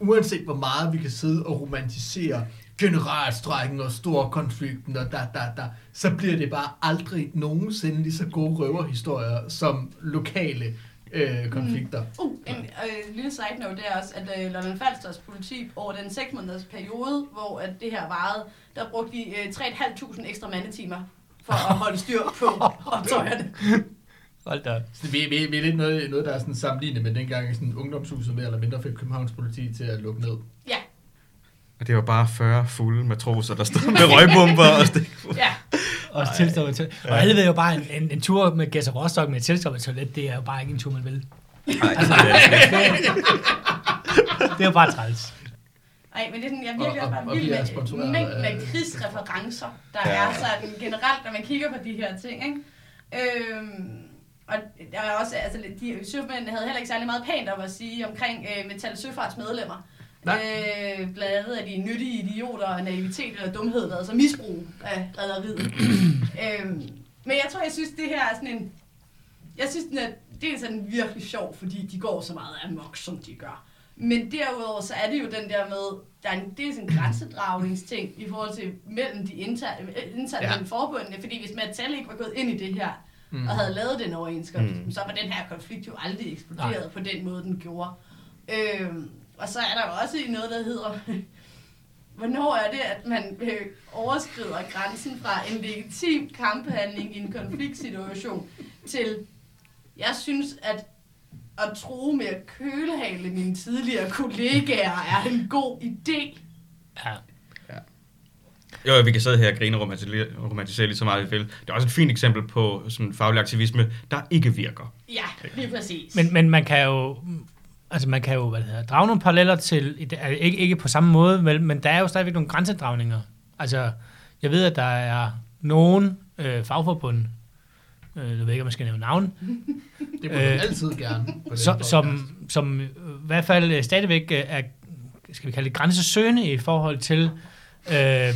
uanset hvor meget vi kan sidde og romantisere generalstrækken og storkonflikten og da, da, da, så bliver det bare aldrig nogensinde lige så gode røverhistorier som lokale øh, konflikter. Uh, en øh, lille side note det er også, at øh, Lolland Falsters politi over den 6 måneders periode, hvor at det her varede, der brugte de øh, 3.500 ekstra mandetimer for at holde styr på optøjerne. Hold da. Så vi, vi, vi er lidt noget, noget der er sådan sammenlignet med dengang sådan ungdomshuset mere eller mindre fik Københavns politi til at lukke ned. Ja, Og det var bare 40 fulde matroser, der stod med røgbomber og stik. ja. Og tilstå med toilet. Og alle ved jo bare, en, en, en tur med Gæs og Rostock med et tilstå med toilet, det er jo bare ikke en tur, man vil. Altså, det er jo bare træls. Ej, men det er sådan, jeg virkelig Og- også og- bare vild med mængden af af- krigsreferencer, der Ja. er sådan generelt, når man kigger på de her ting, ikke? Øhm, og der er også, altså, de sømændene havde heller ikke særlig meget pænt om at sige omkring øh, Metal Søfarts medlemmer. Nej. Øh, blandt andet er de nyttige idioter og naivitet eller dumhed, der altså misbrug af rædderiet. øhm, men jeg tror, jeg synes, det her er sådan en... Jeg synes, den er, dels er den virkelig sjov, fordi de går så meget amok, som de gør. Men derudover, så er det jo den der med, der er en, dels en grænsedragningsting i forhold til mellem de interne, interne Ja. forbundene, fordi hvis Metal ikke var gået ind i det her, Mm. og havde lavet den overenskomst, mm. så var den her konflikt jo aldrig eksploderet Nej. på den måde, den gjorde. Øhm, og så er der jo også noget, der hedder, hvornår er det, at man øh, overskrider grænsen fra en legitim kamphandling i en konfliktsituation til, jeg synes, at at tro med at kølehale mine tidligere kollegaer er en god idé. Ja. Jo, vi kan sidde her og grine og romantisere, lige så meget, vi vil. Det er også et fint eksempel på sådan faglig aktivisme, der ikke virker. Ja, lige præcis. Men, men man kan jo... Altså man kan jo hvad det hedder, drage nogle paralleller til, altså, ikke, ikke på samme måde, men der er jo stadigvæk nogle grænsedragninger. Altså, jeg ved, at der er nogen øh, fagforbund, øh, jeg ved ikke, om man skal nævne navn, Det må Øh, altid gerne. på den som, som, som i hvert fald øh, stadigvæk øh, er, skal vi kalde det, grænsesøgende i forhold til øh,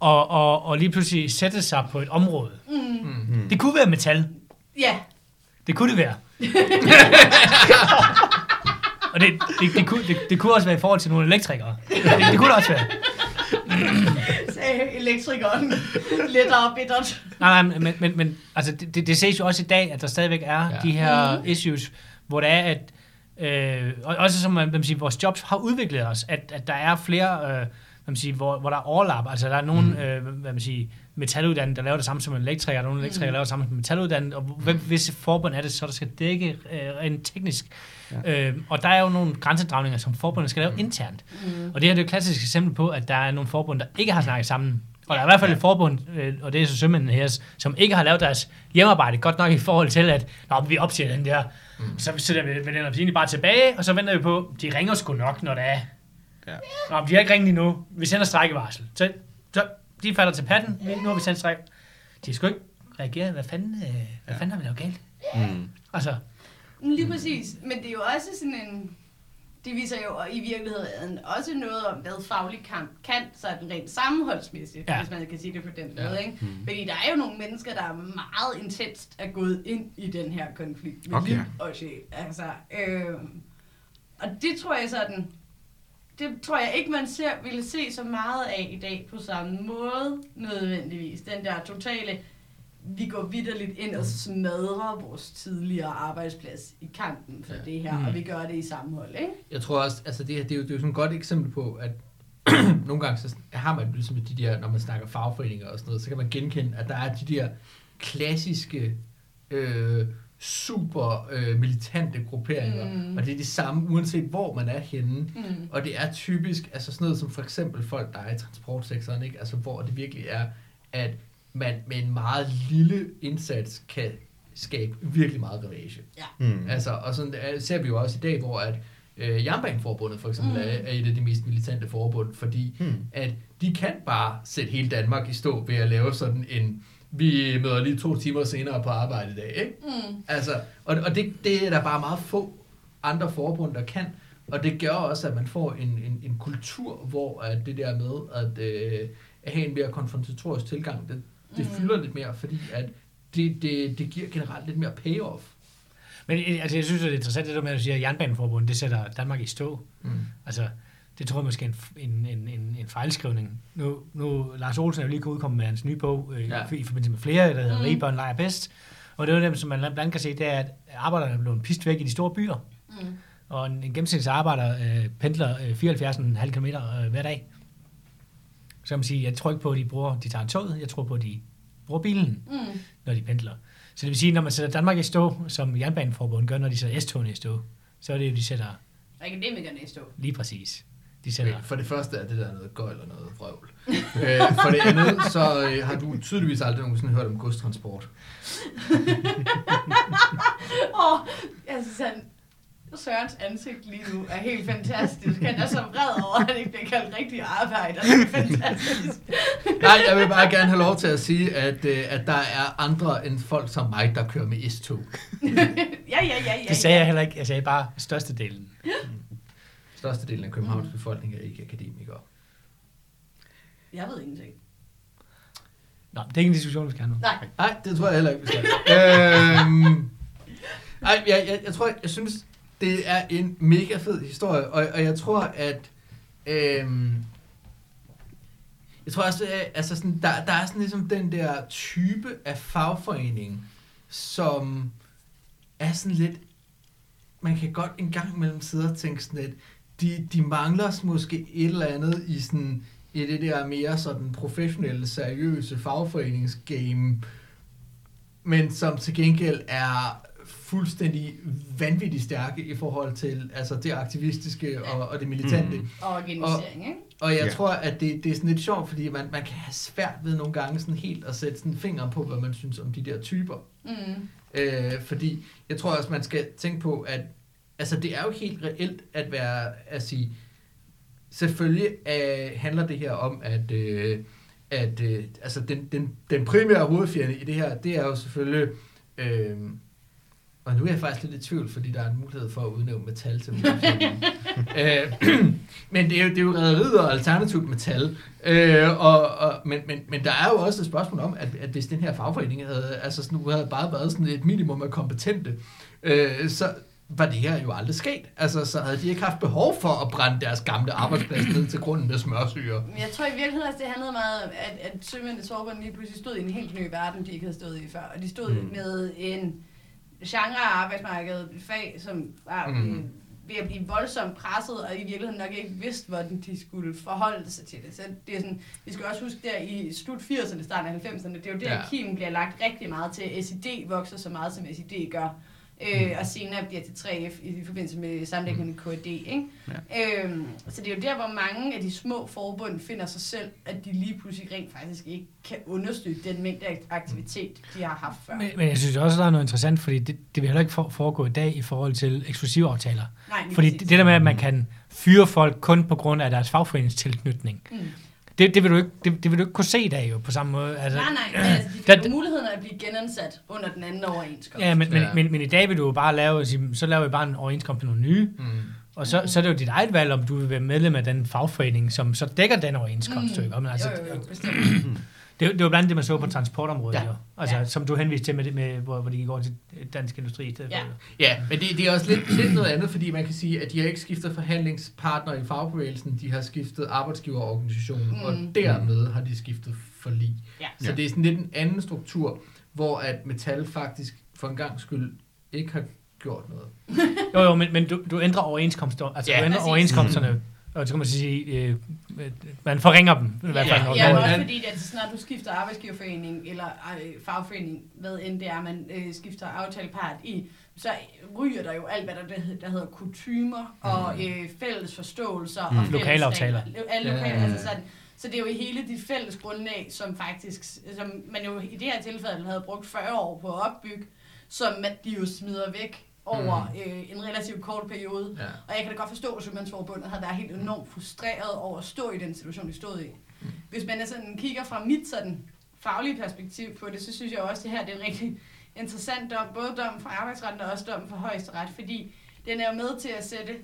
og, og, og lige pludselig sætte sig på et område. Mm, Mm. Det kunne være metal. ja, Det kunne det være. og det, det, det, kunne, det, det kunne også være i forhold til nogle elektrikere. Det, det kunne det også være. elektrikeren. Lettere bittert. Nej, nej, men, men, men altså, det, det, ses jo også i dag, at der stadigvæk er Ja. de her Mhm. issues, hvor det er, at øh, og også som man, man siger, vores jobs har udviklet os, at, at der er flere, øh, hvad man siger, hvor, hvor der er overlap. Altså der er nogle, Mhm. øh, hvad man siger, metaluddannede, der laver det samme som en elektriker, og nogle elektrikere, der Mhm. laver det samme som en metaluddannede, og hvem, hvis forbund er det så, der skal dække øh, rent teknisk. Ja. Øh, og der er jo nogle grænsedragninger, som forbundet skal lave internt. Mm. Og det her det er et klassisk eksempel på, at der er nogle forbund, der ikke har snakket sammen. Og der er i hvert fald et forbund, øh, og det er så sømændene her, som ikke har lavet deres hjemmearbejde godt nok i forhold til, at Nå, vi opsiger den der, mm. så sætter vi, vi den egentlig bare tilbage, og så venter vi på, de ringer sgu nok, når det er. Ja. Nå, de har ikke ringet endnu. Vi sender strækkevarsel. Så, så de falder til patten. Vi- Nu har vi sendt stræk. De sgu ikke reageret. Hvad fanden, øh, hvad Ja. fanden har vi lavet galt? Mm. Altså, Lige præcis. Men det er jo også sådan en... det viser jo i virkeligheden også noget om, hvad faglig kamp kan, så er den rent sammenholdsmæssigt, Ja. ja. hvis man kan sige det på den Ja. måde. Ikke? Mm. Fordi der er jo nogle mennesker, der er meget intenst er gået ind i den her konflikt med Okay. liv og sjæl. Altså, øh, og det tror jeg sådan, det tror jeg ikke, man ser, ville se så meget af i dag på samme måde nødvendigvis. Den der totale, vi går vidderligt ind og smadrer vores tidligere arbejdsplads i kampen for Ja. det her, Mm. mm. og vi gør det i sammenhold, ikke? Jeg tror også, altså det, her, det, er jo, det er jo sådan et godt eksempel på, at nogle gange så har man ligesom de der, når man snakker fagforeninger og sådan noget, så kan man genkende, at der er de der klassiske, øh, super øh, militante grupperinger, Mm. og det er det samme, uanset hvor man er henne. Mm. Og det er typisk, altså sådan noget som for eksempel folk, der er i transportsektoren, ikke? Altså hvor det virkelig er, at man med en meget lille indsats kan skabe virkelig meget ravage. Mm. Altså, og sådan øh, ser vi jo også i dag, hvor at øh, Jernbaneforbundet for eksempel Mm. mm. er, er et af de mest militante forbund, fordi Hmm. at de kan bare sætte hele Danmark i stå ved at lave sådan en, vi møder lige to timer senere på arbejde i dag, ikke? Mm. Altså, og, og det, det er der bare meget få andre forbund, der kan. Og det gør også, at man får en, en, en kultur, hvor at det der med at, øh, at have en mere konfrontatorisk tilgang, det, det Mm. fylder lidt mere, fordi at det, det, det giver generelt lidt mere payoff. Men øh, altså, jeg synes, det er interessant, det der med, at du siger, at Jernbaneforbundet, det sætter Danmark i stå. Mm. Altså, det tror jeg måske er en, en, en, en, en fejlskrivning. Nu, nu, Lars Olsen er jo lige udkommet med hans nye bog øh, Ja. i forbindelse med flere, der hedder Mm. Rige børn leger bedst. Og det er jo dem, som man blandt andet kan se, det er, at arbejderne er blevet pist væk i de store byer. Mm. Og en, en gennemsnitlig arbejder øh, pendler øh, 74,5 km øh, hver dag. Så kan man sige, jeg tror ikke på, at de, bruger, de tager en tog. Jeg tror på, at de bruger bilen, Mm. når de pendler. Så det vil sige, når man sætter Danmark i stå, som Jernbaneforbundet gør, når de sætter S-togene i stå, så er det jo, de sætter Akademikerne i stå. lige præcis. De sætter, Okay, for det første er det der noget gøjl og noget vrøvl. øh, for det andet, så øh, har du tydeligvis aldrig nogensinde hørt om godstransport. Åh, oh, synes, han, Sørens ansigt lige nu er helt fantastisk. Han er så vred over, at han ikke bliver kaldt rigtig arbejder. Det er fantastisk. Nej, jeg vil bare gerne have lov til at sige, at, øh, at der er andre end folk som mig, der kører med S-tog. ja, ja, ja, ja. det sagde jeg heller ikke. Jeg sagde bare størstedelen. Størstedelen af Københavns befolkning er ikke akademikere. Jeg ved ingenting. Nå, det er ikke en diskussion, vi skal have nu. Nej. Nej, det tror jeg heller ikke, vi skal. øhm, ej, jeg, jeg, jeg tror, jeg synes, det er en mega fed historie, og, og jeg tror, at øhm, jeg tror også, at altså sådan, der, der er sådan ligesom den der type af fagforening, som er sådan lidt, man kan godt en gang imellem sidde og tænke sådan lidt, de, de mangler måske et eller andet i sådan, i det der mere sådan professionelle, seriøse fagforeningsgame, men som til gengæld er fuldstændig vanvittigt stærke i forhold til altså det aktivistiske og, og det militante. Mm. Og organisering, ikke? Og jeg ja. tror, at det, det er sådan lidt sjovt, fordi man, man kan have svært ved nogle gange sådan helt at sætte sådan fingeren på, hvad man synes om de der typer. Mm. Øh, fordi jeg tror også, man skal tænke på, at altså, det er jo helt reelt at være at sige, selvfølgelig øh, handler det her om, at, øh, at øh, altså, den, den, den primære hovedfjende i det her, det er jo selvfølgelig, øh, og nu er jeg faktisk lidt i tvivl, fordi der er en mulighed for at udnævne metal til øh, men det er jo, det er jo rederiet og alternativt metal. Øh, og, og, men, men, men der er jo også et spørgsmål om, at, at hvis den her fagforening havde, altså sådan, nu havde bare været sådan et minimum af kompetente, øh, så var det her jo aldrig sket. Altså, så havde de ikke haft behov for at brænde deres gamle arbejdsplads ned til grunden med smørsyre. Jeg tror i virkeligheden, at det handlede meget om, at, at Sømændenes Forbund lige pludselig stod i en helt ny verden, de ikke havde stået i før. Og de stod mm. med en genre af arbejdsmarkedet, fag, som var Mm. ved at blive voldsomt presset, og i virkeligheden nok ikke vidste, hvordan de skulle forholde sig til det. Så det er sådan, vi skal også huske der i slut 80'erne, starten af 90'erne, det er jo der, ja. kimen bliver lagt rigtig meget til. SID vokser så meget, som SID gør. Øh, og senere bliver til 3F i, i forbindelse med sammenlægningen med KD. Ikke? Ja. Øhm, så det er jo der, hvor mange af de små forbund finder sig selv, at de lige pludselig rent faktisk ikke kan understøtte den mængde af aktivitet, de har haft før. Men, men jeg synes også, der er noget interessant, fordi det, det vil heller ikke for, foregå i dag i forhold til eksklusive aftaler. Nej, Fordi præcis. det, det der med, at man kan fyre folk kun på grund af deres fagforeningstilknytning, Mm. Det, det, vil du ikke, det, det vil du ikke kunne se i dag jo på samme måde. Altså, Nej, nej, men altså, de Der- fik muligheden af at blive genansat under den anden overenskomst. Ja, men, men, Ja. men, men i dag vil du jo bare lave, så laver vi bare en overenskomst med nogle nye, Mm. Og så, så er det jo dit eget valg, om du vil være medlem af den fagforening, som så dækker den overenskomst. Mm. Men altså, jo, jo, jo, bestemt. det, det var blandt det, man så på transportområdet, Ja. jo. Altså, Ja. som du henviste til, med, det- med, hvor, hvor de over til dansk industri i stedet Ja. for. Ja, men det, det er også lidt, lidt noget andet, fordi man kan sige, at de har ikke skiftet forhandlingspartner i fagbevægelsen, de har skiftet arbejdsgiverorganisationen, mm. og Mm. dermed har de skiftet forlig. Ja. Så Ja. det er sådan lidt en anden struktur, hvor at Metal faktisk for en gang skyld ikke har gjort noget. Jo, jo, men, men du, du ændrer overenskomster, altså Ja, du ændrer præcis. overenskomsterne, og så kan man sige, øh, man forringer dem, i hvert fald. Ja, når- Ja, også fordi, at så snart du skifter arbejdsgiverforening eller øh, fagforening, hvad end det er, man øh, skifter aftalepart i, så ryger der jo alt, hvad der, der hedder kutymer og øh, fælles forståelser Mm. og fælles Lokalaftaler. Alle Ja, lokale, ja, ja. altså sådan. Så det er jo i hele dit fælles grundlag, som faktisk, som man jo i det her tilfælde havde brugt 40 år på at opbygge, som man, de jo smider væk over øh, en relativt kort periode. Ja. Og jeg kan da godt forstå, at Sømandsforbundet har været helt enormt frustreret over at stå i den situation, de stod i. Mm. Hvis man sådan, kigger fra mit sådan, faglige perspektiv på det, så synes jeg også, at det her det er en rigtig interessant dom. Både dom fra arbejdsretten og også dom fra højesteret, fordi den er jo med til at sætte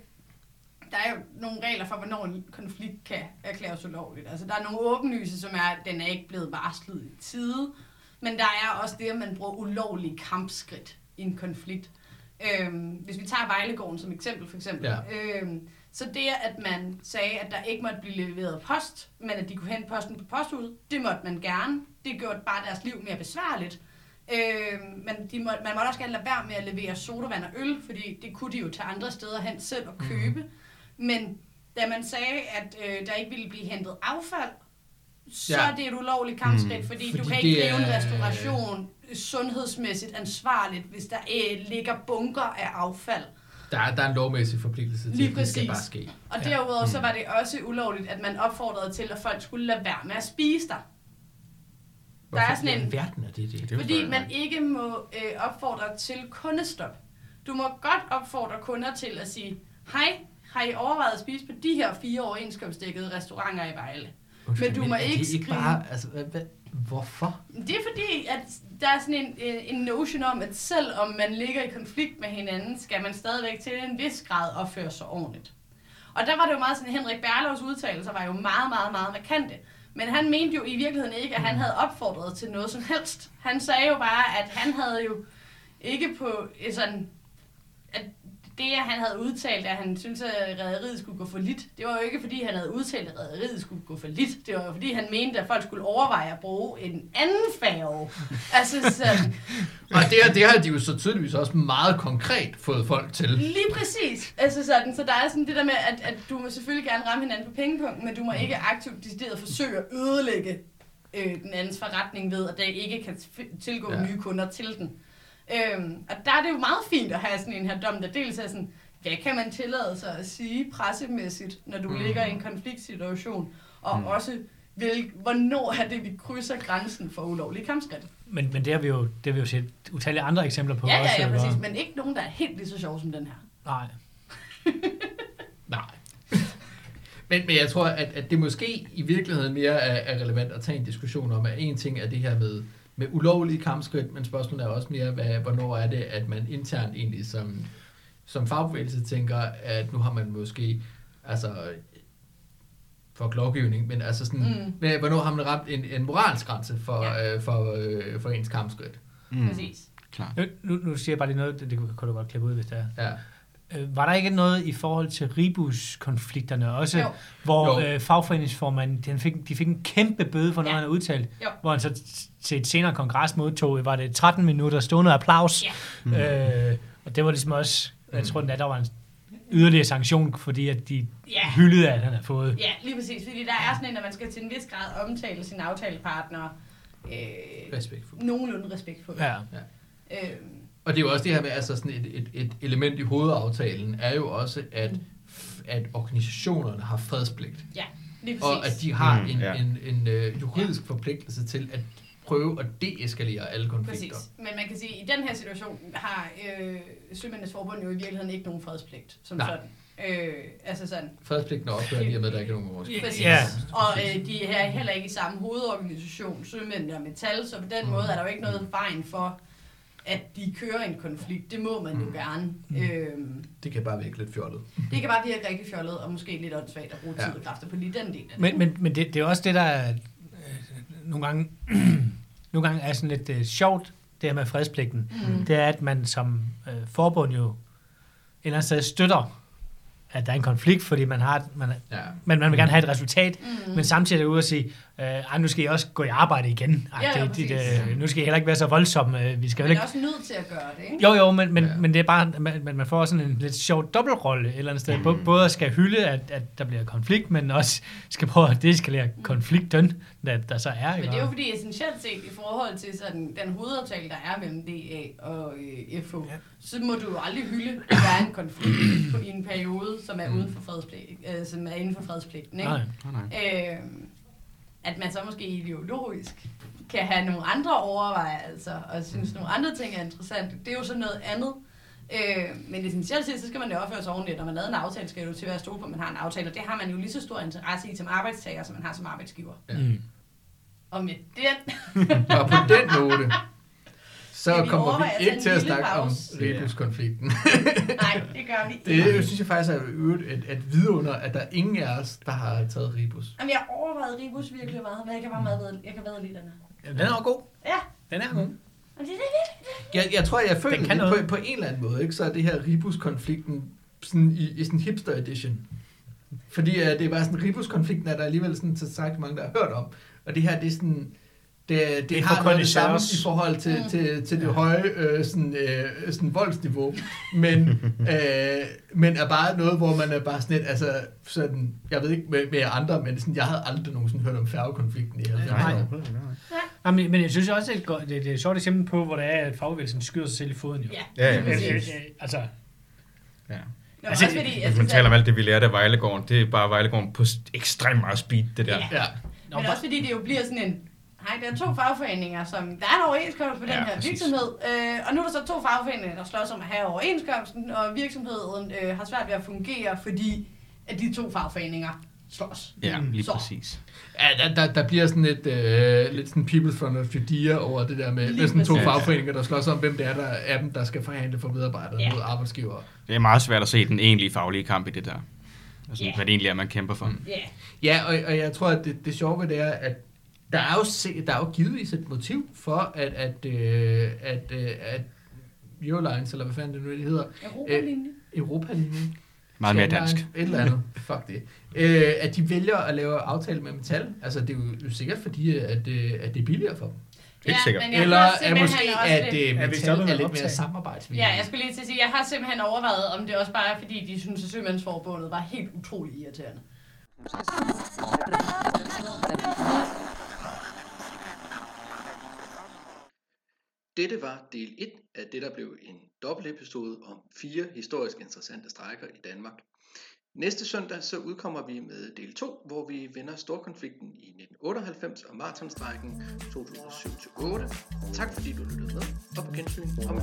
der er jo nogle regler for, hvornår en konflikt kan erklæres ulovligt. Altså, der er nogle åbenlyse, som er, at den er ikke blevet varslet i tide. Men der er også det, at man bruger ulovlige kampskridt i en konflikt. Øhm, hvis vi tager Vejlegården som eksempel, for eksempel. Ja. Øhm, så det, at man sagde, at der ikke måtte blive leveret post, men at de kunne hente posten på posthuset, det måtte man gerne. Det gjorde bare deres liv mere besværligt. Øhm, men de må, man måtte også gerne lade være med at levere sodavand og øl, fordi det kunne de jo tage andre steder hen selv og købe. Mm. Men da man sagde, at øh, der ikke ville blive hentet affald, så Ja. er det et ulovligt kampskridt, Mm. fordi, Fordi du kan ikke drive en restauration sundhedsmæssigt ansvarligt, hvis der øh, ligger bunker af affald. Der, er, der er en lovmæssig forpligtelse til, Lige at det skal bare ske. Og Ja. derudover så var det også ulovligt, at man opfordrede til, at folk skulle lade være med at spise der. Hvorfor er sådan en- alverden er det det? Det Fordi man ikke må øh, opfordre til kundestop. Du må godt opfordre kunder til at sige, hej, har I overvejet at spise på de her fire overenskomstdækkede restauranter i Vejle? Undskyld, Men du må det ikke ikke skrive- bare, altså, hvad, hvorfor? Det er fordi, at der er sådan en, øh, en notion om, at selvom man ligger i konflikt med hinanden, skal man stadigvæk til en vis grad opføre sig ordentligt. Og der var det jo meget sådan, Henrik Berlovs udtalelser var jo meget, meget, meget markante. Men han mente jo i virkeligheden ikke, at han havde opfordret til noget som helst. Han sagde jo bare, at han havde jo ikke på sådan... Det, han havde udtalt, at han syntes, at rædderiet skulle gå for lidt, det var jo ikke, fordi han havde udtalt, at rædderiet skulle gå for lidt. Det var jo, fordi han mente, at folk skulle overveje at bruge en anden færge. altså sådan, Og det, her, det har de jo så tydeligvis også meget konkret fået folk til. Lige præcis. Altså sådan, så der er sådan det der med, at, at du må selvfølgelig gerne ramme hinanden på pengepunkten, men du må ikke aktivt decideret forsøge at ødelægge øh, den andens forretning ved, at der ikke kan tilgå ja. nye kunder til den. Øhm, og der er det jo meget fint at have sådan en her dom, der dels er sådan, hvad kan man tillade sig at sige pressemæssigt, når du Mm. ligger i en konfliktsituation, og Mm. også, vil, hvornår er det, vi krydser grænsen for ulovlige kampskridt. Men, men det har vi jo, det har vi jo set utallige andre eksempler på Ja, også. ja, ja, præcis, men ikke nogen, der er helt lige så sjov som den her. Nej. Nej. Men, men jeg tror, at, at det måske i virkeligheden mere er, er relevant at tage en diskussion om, at en ting er det her med, med ulovlige kampskridt, men spørgsmålet er også mere, hvad, hvornår er det, at man internt egentlig som, som fagbevægelse tænker, at nu har man måske, altså for lovgivning, men altså sådan, Mm. hvornår har man ramt en, en moralsk grænse for, Ja. øh, for, øh, for ens kampskridt? Mm. Præcis. Klar. Nu, nu, nu siger jeg bare lige noget, det, det kan du godt klippe ud, hvis det er. Ja. Øh, var der ikke noget i forhold til Ribus-konflikterne også, Jo. hvor Jo. øh, fagforeningsformanden, den fik, de fik en kæmpe bøde for noget, Ja. han havde udtalt, Jo. hvor han så til et senere kongres modtog, var det 13 minutter stående applaus. Ja. Øh, og det var ligesom også, jeg tror, at der var en yderligere sanktion, fordi at de Ja. hyldede, at han havde fået. Ja, lige præcis. Fordi der er sådan en, at man skal til en vis grad omtale sine aftalepartnere øh, Respektfuldt. nogenlunde respektfuldt. Ja. Øh, Og det er jo også det her med, altså sådan et, et, et element i hovedaftalen, er jo også, at, at organisationerne har fredspligt. ja, lige præcis. Og at de har Mm, en, ja. en, en øh, juridisk forpligtelse til at prøve at deeskalere alle konflikter. Præcis. Men man kan sige, at i den her situation har øh, Sømændenes Forbund jo i virkeligheden ikke nogen fredspligt som Nej. sådan. Øh, altså sådan. Fredspligten er ophørt i og med, at der ikke er nogen overenskomst. Præcis. Ja. Og øh, de er heller ikke i samme hovedorganisation, Sømændene og Metal, så på den Mm. måde er der jo ikke noget vejen for at de kører en konflikt. Det må man jo Mm. gerne. Øhm, Det kan bare virke lidt fjollet. det kan bare virke rigtig fjollet, og måske lidt åndssvagt at bruge Ja. tid og kræfter på lige den del af det. Men, men, men det, det er også det, der er, øh, nogle gange, nogle gange er sådan lidt øh, sjovt, det her med fredspligten. Mm. Det er, at man som øh, forbund jo et eller andet sted støtter, at der er en konflikt, fordi man har, man, Ja. man, man vil gerne have et resultat, Mm. men samtidig er det ude at sige, øh, nu skal I også gå i arbejde igen. Ej, Ja, det, det, øh, nu skal I heller ikke være så voldsomme. øh, Vi skal jo Man ikke... er også nødt til at gøre det, ikke? Jo, jo, men, men, Ja. men det er bare, man, man- får sådan en lidt sjov dobbeltrolle et eller andet sted. Mm. Både skal hylde, at, at der bliver konflikt, men også skal prøve at deskalere konflikten, der, der så er. Men det er jo fordi essentielt set i forhold til sådan, den hovedaftale, der er mellem DA og øh, FH, ja. så må du jo aldrig hylde, at der er en konflikt på, i en periode, som er uden for fredspligt, øh, som er inden for fredspligten. Ikke? Nej. Nej, nej. Øh, at man så måske ideologisk kan have nogle andre overvejelser og synes nogle andre ting er interessante. Det er jo så noget andet. Øh, men essentielt set, så skal man jo opføre sig ordentligt. Når man lavede en aftale, skal det jo til at være stole på, at man har en aftale. Og det har man jo lige så stor interesse i som arbejdstager, som man har som arbejdsgiver. Ja. Mm. Og med den Og på den note, så vi kommer vi ikke til at snakke om rebuskonflikten. Nej, det gør vi ikke. Det synes jeg faktisk er øvrigt et, et vidunder, at der er ingen af os, der har taget rebus. Jamen, jeg har overvejet Ribus virkelig meget, men jeg kan bare meget jeg kan bedre lide den her. Jamen, den er god. Ja, Den er god. men det er det. Jeg, jeg tror, jeg føler Den kan på, på en eller anden måde, ikke? så er det her rebus-konflikten sådan i, i sådan en hipster edition. Fordi uh, det er bare sådan, rebus-konflikten er der alligevel sådan så sagt mange, der har hørt om. Og det her, det er sådan, det, det, har noget det samme i forhold til, Mm. til, til det høje øh, sådan, øh, sådan voldsniveau. Men, øh, men er bare noget, hvor man er bare sådan lidt, altså sådan, jeg ved ikke med, med andre, men sådan, jeg havde aldrig nogensinde hørt om færgekonflikten i 90'erne. Nej. nej. Nej, men, men jeg synes også, det er, et godt, det, det er et sjovt eksempel på, hvor det er, at fagbevægelsen skyder sig selv i foden. Jo. Ja, Ja, ja, lige Øh, øh, altså, Ja. Nå, Altså, også fordi, Hvis man taler om at, alt det, vi lærte af Vejlegården, det er bare Vejlegården på st- ekstremt meget speed, det der. Ja. Ja. Nå, men også fordi det jo bliver sådan en, hej, der er to fagforeninger, som, der er en overenskomst på den Ja, her præcis. virksomhed, øh, og nu er der så to fagforeninger, der slås om at have overenskomsten, og virksomheden øh, har svært ved at fungere, fordi at de to fagforeninger slås. Ja, lige Så. præcis. Ja, der, der, der bliver sådan et, øh, lidt sådan people from of Judea over det der med, Lige med sådan to fagforeninger, der slås om, hvem det er, der er dem, der skal forhandle for medarbejdere Ja. mod arbejdsgivere. Det er meget svært at se den egentlige faglige kamp i det der. Altså, Ja. Hvad det egentlig er, man kæmper for. Ja, Ja, og, og jeg tror, at det, det sjove ved det er, at der er jo, se, der er jo givetvis et motiv for, at, at, øh, at, øh, at Eurolines, eller hvad fanden det nu det hedder, Europalinje. Europalinjen, Meget mere dansk. Et eller andet, fuck det. Øh, at de vælger at lave aftale med metal. Altså, det er jo sikkert fordi, at, øh, at det er billigere for dem. Helt sikkert. men jeg Eller er måske, at lidt- øh, Er metal er lidt mere samarbejdsvillige. Ja, jeg skulle lige til at sige, jeg har simpelthen overvejet, om det også bare er, fordi de synes, at Sømandsforbundet var helt utrolig irriterende. Dette var del 1 af det, der blev en dobbeltepisode om fire historisk interessante strækker i Danmark. Næste søndag så udkommer vi med del 2, hvor vi vender storkonflikten i 1998 og maratonstrækken 2007-8. Tak fordi du lyttede med, og på gensyn om en